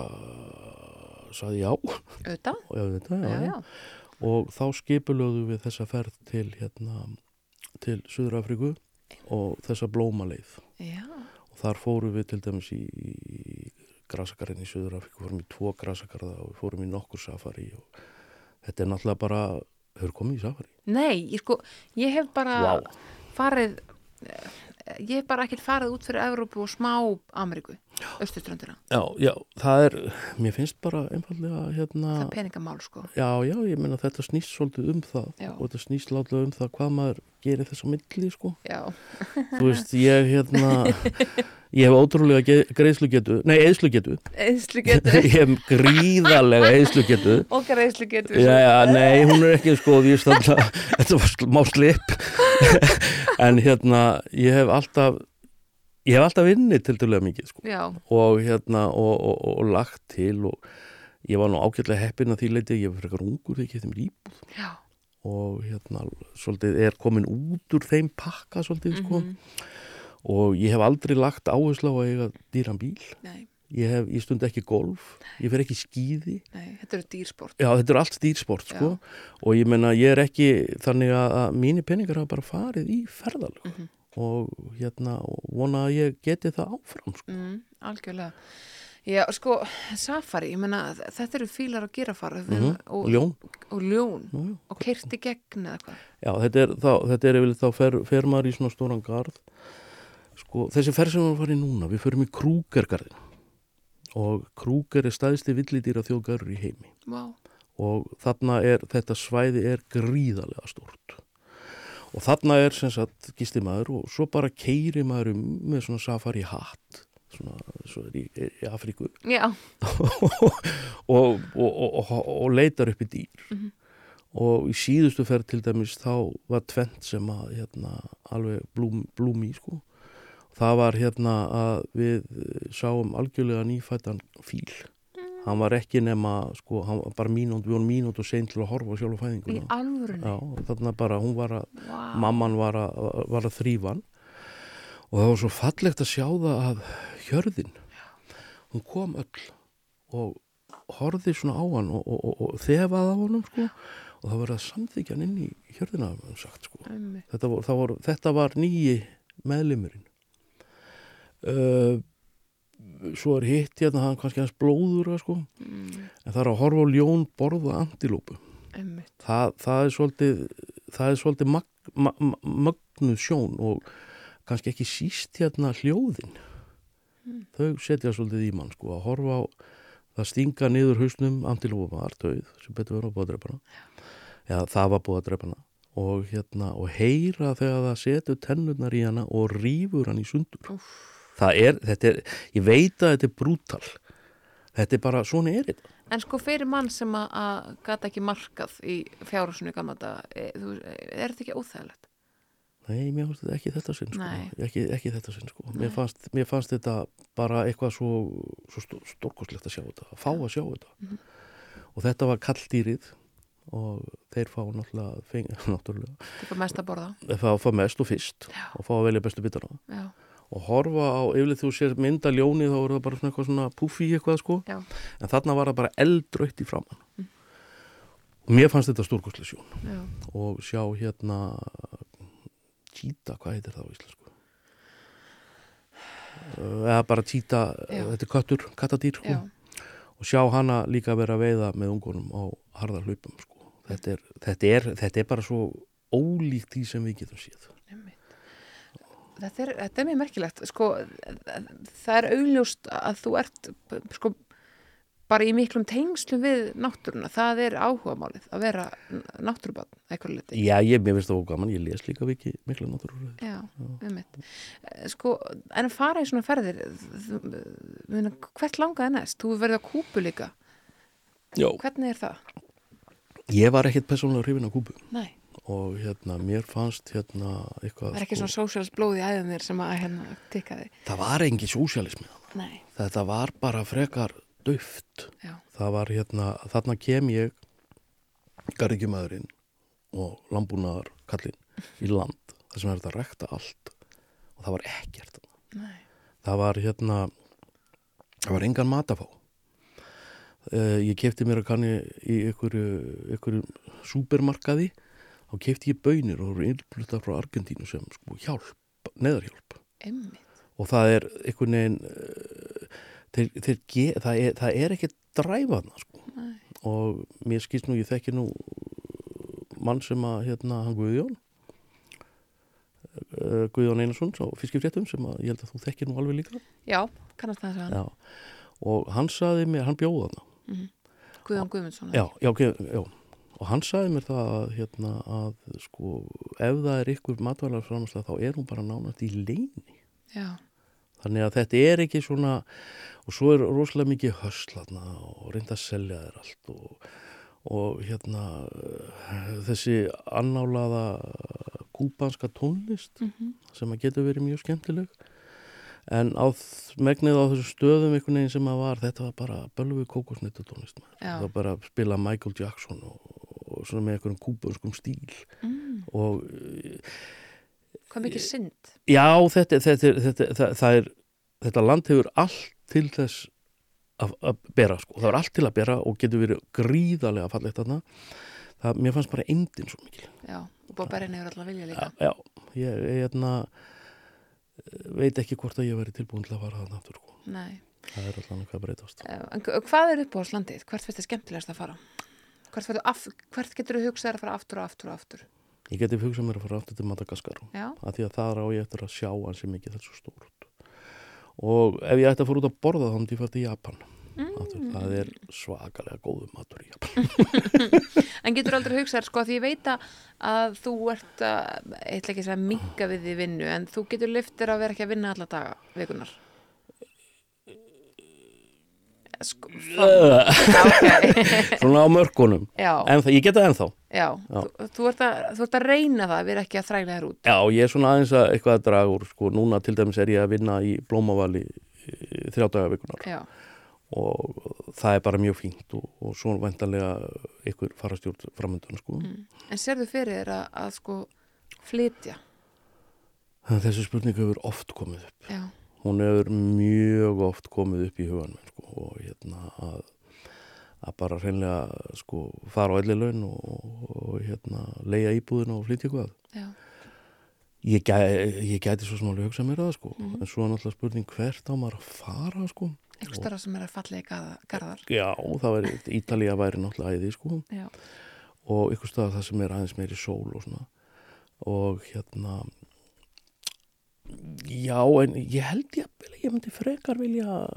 saði já, auðvitað, [laughs] og, og þá skipulögðu við þessa ferð til hérna til Suður Afríku og þessa blómaleið. Já, og þar fórum við til dæmis í, í grasakarinn í Suður Afríku fórum í tvo grasakarða og við fórum í nokkur safari og þetta er náttúrulega bara hefur komið í safari nei, ég sko ég hef bara Vá. farið eh, ég hef bara ekkert farið út fyrir Evrópu og smá Ameríku Östuströndina, Já, já, það er, mér finnst bara einfallega hérna, það er peningamál sko. Já, já, ég meina þetta snýst svolítið um það Já. og þetta snýst látlega um það hvað maður gerir þess að milli, sko. já, Þú veist, ég hérna, [laughs] ég hef ótrúlega ge- greiðslugetu, nei, eðslugetu, eðslu getur [laughs] ég hef gríðarlega eðslugetu. [laughs] okkar eðslu getur Já, já, nei, hún er ekki sko, þetta var má slip, en hérna, ég hef alltaf, ég hef alltaf vinnið til dælulega mikið, sko. já, og hérna og, og, og, og lagt til og ég var nú ágætlega heppin að því leiti ég var frekar ungur þegar ég kefti mér íbúð. Já. Og hérna svolítið er komin út úr þeim pakka svolítið sko. Mhm, og ég hef aldrei lagt áherslu á að eiga dýran bíl. Nei, ég, hef, ég stund ekki golf, ég fer ekki í skíði. Nei, þetta eru dýrsport. Já þetta er allt dýrsport sko. Og ég menna ég er ekki þannig að, að mínir peningar hafa bara farið í ferðalög. Mhm. Og hérna og vona að ég geti það áfram sko. mm, algjörlega. Já, sko, safari, ég meina þetta eru fílar og girafar mm og, ljón. og ljón. Nú, já. og kerti gegn eða hvað? Já, þetta er, þá, þetta er þá fer, fer maður í svona stóran garð. Sko, þessi ferð sem við farum í núna við förum í Krúgergarðin og Krúger er staðisti villidýra þjóðgarður í heimi. Vá, og þarna er, þetta svæði er gríðarlega stórt og þarna er sem sagt gisti maður og svo bara keiri maður um með svona safari hatt svona, svona í, í Afríku [laughs] og, og, og, og, leitar upp í dýr Mhm. og í síðustu ferð til dæmis þá var tvent sem að hérna, alveg blúm, blúm sko. það var hérna að við sáum algjörlega nýfættan fíl hann var ekki nema sko, hann var bara mínút, við vorum mínút og sein til að horfa á sjálf í fæðinguna alvörunni? Já, og þarna bara, hún var að Vá, mamman var að, var að þrýfa hann. Og það var svo fallegt að sjá það að hjörðin hún kom öll og horfði svona á hann og, og, og, og þefaði á honum sko. Og það var að samþykja hann inn í hjörðina hann sagt sko. Þetta var, var, þetta var nýji meðlimurinn. Uh, svo er hitt hérna hann kannski hans blóður sko. Mm, en það er að horfa á ljón borða antilópu það, það er svolítið það er svolítið mag, ma, ma, magnuð sjón og kannski ekki síst hérna hljóðin. Þau setja svolítið í mann sko að horfa á það stinga niður hausnum antilófa var döið sem betur verið á búið að drepa hana já það var búið að drepa hana og hérna og heyra þegar það setur tennurnar í hana og rýfur hann í sundur. Úff. Það er, þetta er, ég veit að þetta er brútal þetta er bara, svona er þetta En sko fyrir mann sem að, gata ekki markað í fjárhúsinu gamla þetta, er þetta ekki óþægilegt? Nei, mér fannst þetta ekki þetta sinn sko. Ekki, ekki þetta sinn sko. Mér, fannst, mér fannst þetta bara eitthvað svo, svo stó- stórkostlegt að sjá þetta að fá að sjá þetta Mhm. og þetta var kalldýrið og þeir fá náttúrulega, feng, [laughs] náttúrulega er bara mest að borða. þeir fá, fá mest og fyrst Já. og fá að velja bestu bitana Já, og horfa á, yfirleitt þú sér mynda ljóni þá er það bara svona eitthvað svona puffi eitthvað sko já, en þarna var það bara eldrautt í framann Mm. og mér fannst þetta stórkostlega sjón já. og sjá hérna Cheetah, hvað heitir það á íslensku? Eða bara Cheetah, Já. þetta er köttur, kattadýr sko. og sjá hana líka vera að veiða með ungunum á harðar hlaupum sko. þetta, er, þetta, er, þetta er bara svo ólíkt því sem við getum séð. Þetta er, þetta er mjög merkilegt. Sko, það er augljóst að þú ert sko, bara í miklum tengslum við náttúruna. Það er áhugamálið að vera náttúrubann, eitthvað liti. Já, ég, finnst það ógaman, ég les líka viki mikla náttúrulega Já, einmitt. Sko, en að fara í svona ferðir, muna, hvert langaði næst? Þú verður að kúpu líka. Já, Hvernig er það? ég var ekkert persónulega hrifin á kúpu Nei, og hérna, mér fannst hérna eitthvað er ekki svona sósjálfs blóð í æðum þér sem að hérna tikka þig. það var engi sósialismi þarna. Nei, þetta var bara frekar döft já, það var hérna, þarna kem ég garðgjumæðurinn og landbúnaðar kallinn í land þar sem er þetta rekta allt og það var ekkert. Nei. það var hérna það var engan matafá uh, ég kefti mér að kanni í einhverju, einhverju súpermarkaði þá kefti ég bönir og voru innfluttar frá Argentínu sem sko hjálp, neðarhjálp Einmitt. og það er einhvern veginn uh, þeir, þeir ge, það, er, það er ekki dræfaðna sko. Nei. og mér skýrst nú, ég þekki nú mann sem að hérna hann Guðjón uh, Guðjón Einarsson á fiskifréttum sem að ég held að þú þekki nú alveg líka. Já, kannast það að segja og hann saði mér, hann bjóða hana Guðjón Guðmundsson já, já, já og hann saði mér það að, hérna, að sko, ef það er ykkur matvælarframslega þá er hún bara nánast í leini já, Þannig að þetta er ekki svona, og svo er rosalega mikið höslatna og reynda að selja þér allt og, og hérna þessi annálaða kúbanska tónlist Mhm. sem að getur verið mjög skemmtileg. En á megnið á þessu stöðum einhvern veginn sem að var, þetta var bara bölvi kókosnittu tónlist. maður. Já. Það var bara að spila Michael Jackson og svona með einhverjum kúbanskum stíl mm. og hvað mikið synd Já, þetta, þetta, þetta, þetta, það, það er, þetta land hefur allt til þess að, að bera, sko. Það er allt til að bera og getur verið gríðarlega fallegt þarna. Það, mér fannst bara eindin svo mikil. já, og Bob Berrin hefur alltaf vilja líka Já, ég, ég hérna, veit ekki hvort að ég veri tilbúin til að fara þarna aftur, sko. Nei. Það er alltaf að breytast. Eh, en hva- hvað er upp á landið? hvert finnst þið skemmtilegast að fara? Hvert, af, hvert getur þú hugsað að fara aftur og aftur og aftur Ég geti hugsað mér að fara aftur til Madagaskar af því að það á ég eftir að sjá mikið þetta er svo stórt. Og ef ég ætti að fara út að borða þá myndi ég fara til Japan. Aftur, það er svakalega góðu matur í Japan. [laughs] en getur aldrei hugsað sko því ég veit að- að þú ert að, eitthvað ekki að minga við því vinnu en þú getur lyftir að vera ekki að vinna alla daga vikunar sko, já, ok. [laughs] Svona á mörkunum. já, En það, ég geta ennþá. já, þú, þú, ert að, þú ert að reyna það að vera ekki að þræla þér út. Já, ég er svona aðeins að eitthvað að draga úr, sko, núna til dæmis er ég að vinna í Blómavali þrjá daga vikunar já, og það er bara mjög fínt og, og svo vendanlega ykkur farastjórn framöndan, sko. en serðu fyrir þér að, að sko flytja? Þannig að þessi spurning hefur oft komið upp. já, Hún hefur mjög oft komið upp í hugan minn, sko, og hérna að, að bara hreinlega, sko, fara á elli laun og, og hérna, leia íbúðin og flytja eitthvað. Ég, gæ, ég gæti svo smáli hugsa mér það, sko, en svo er náttúrulega spurning hvert á maður að fara, sko. eitthvað starra sem er að falla í garðar. Já, það væri, Ítalía væri náttúrulega æði, sko, já, og ykkur stað það sem er aðeins meiri sól og svona, og hérna, já, en ég held ég að ég myndi frekar vilja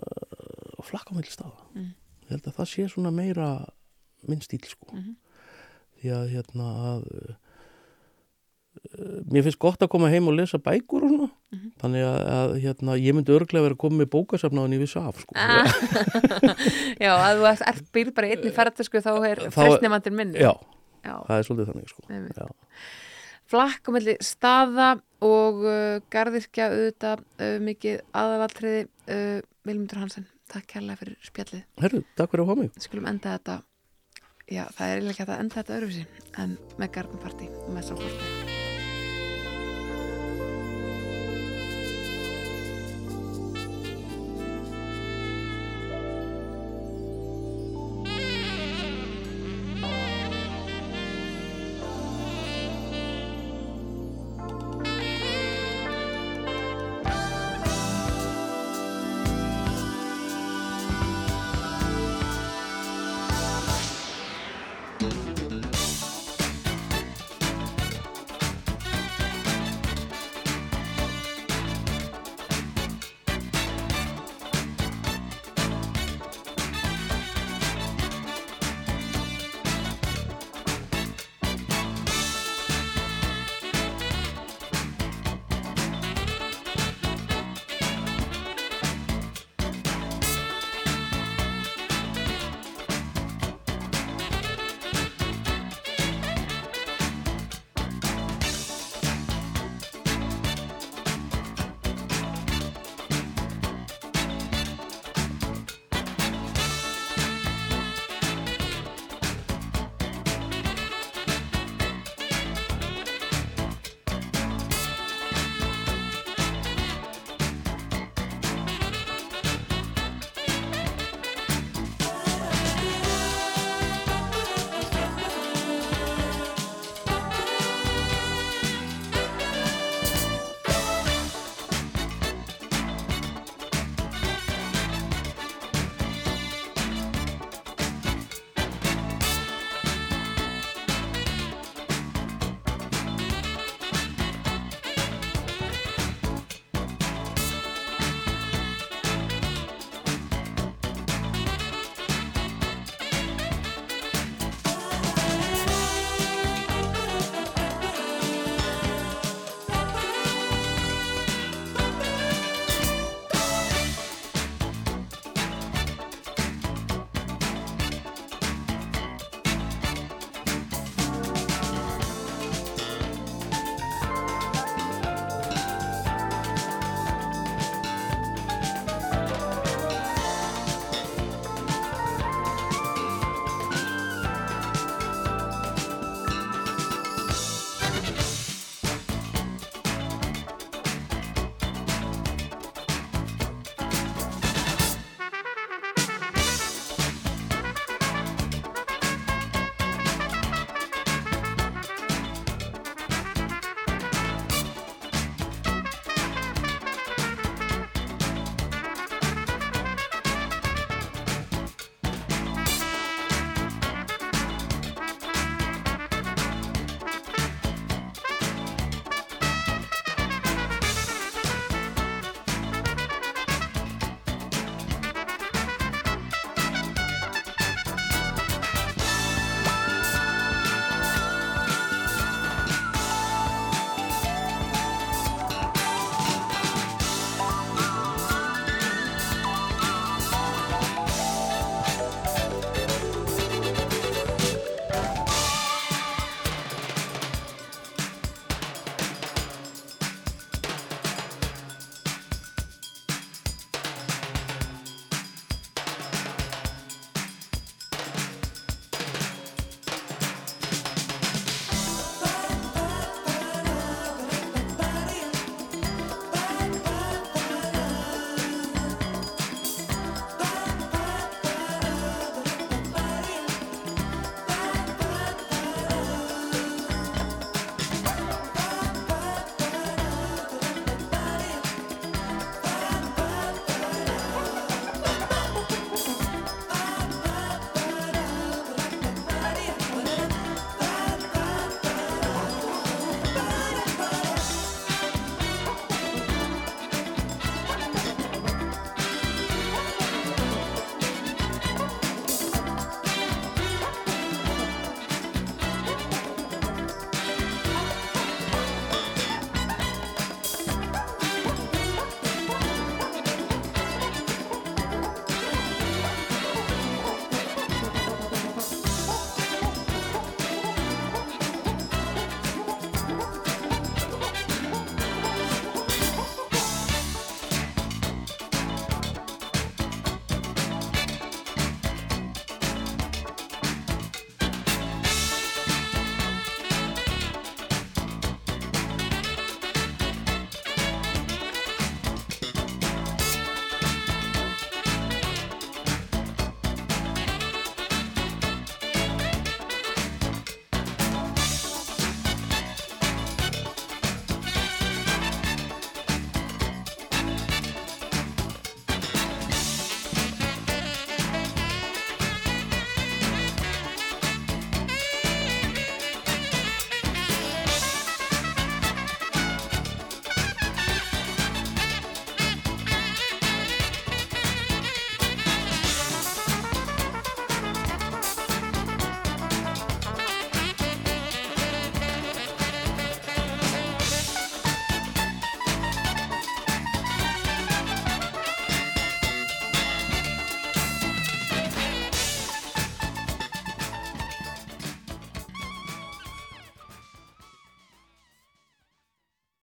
flakka á milli staða. Mm. Ég held að það sé svona meira minn stíl, sko, Mhm. því að hérna að, uh, mér finnst gott að koma heim og lesa bækur og svona, Mhm. þannig að, að hérna, ég myndi örglega vera að koma með bókasafnaðan í vissu af, sko. Ah. [laughs] já, að þú ert, býr bara einni ferðartösku þá er Þá- frestnefandin minn Já, já. það er svolítið þannig, sko. Einmitt. Já. flakk á milli staða og uh, garðirkja auðvitað uh, mikið aðalatriði uh, Vilmundur Hansen, takk kærlega fyrir spjallið. Herru, takk fyrir að fá mig. skulum enda þetta já, það er eiginlega ekki að enda þetta öðruvísi en með garðnparti og með sákorti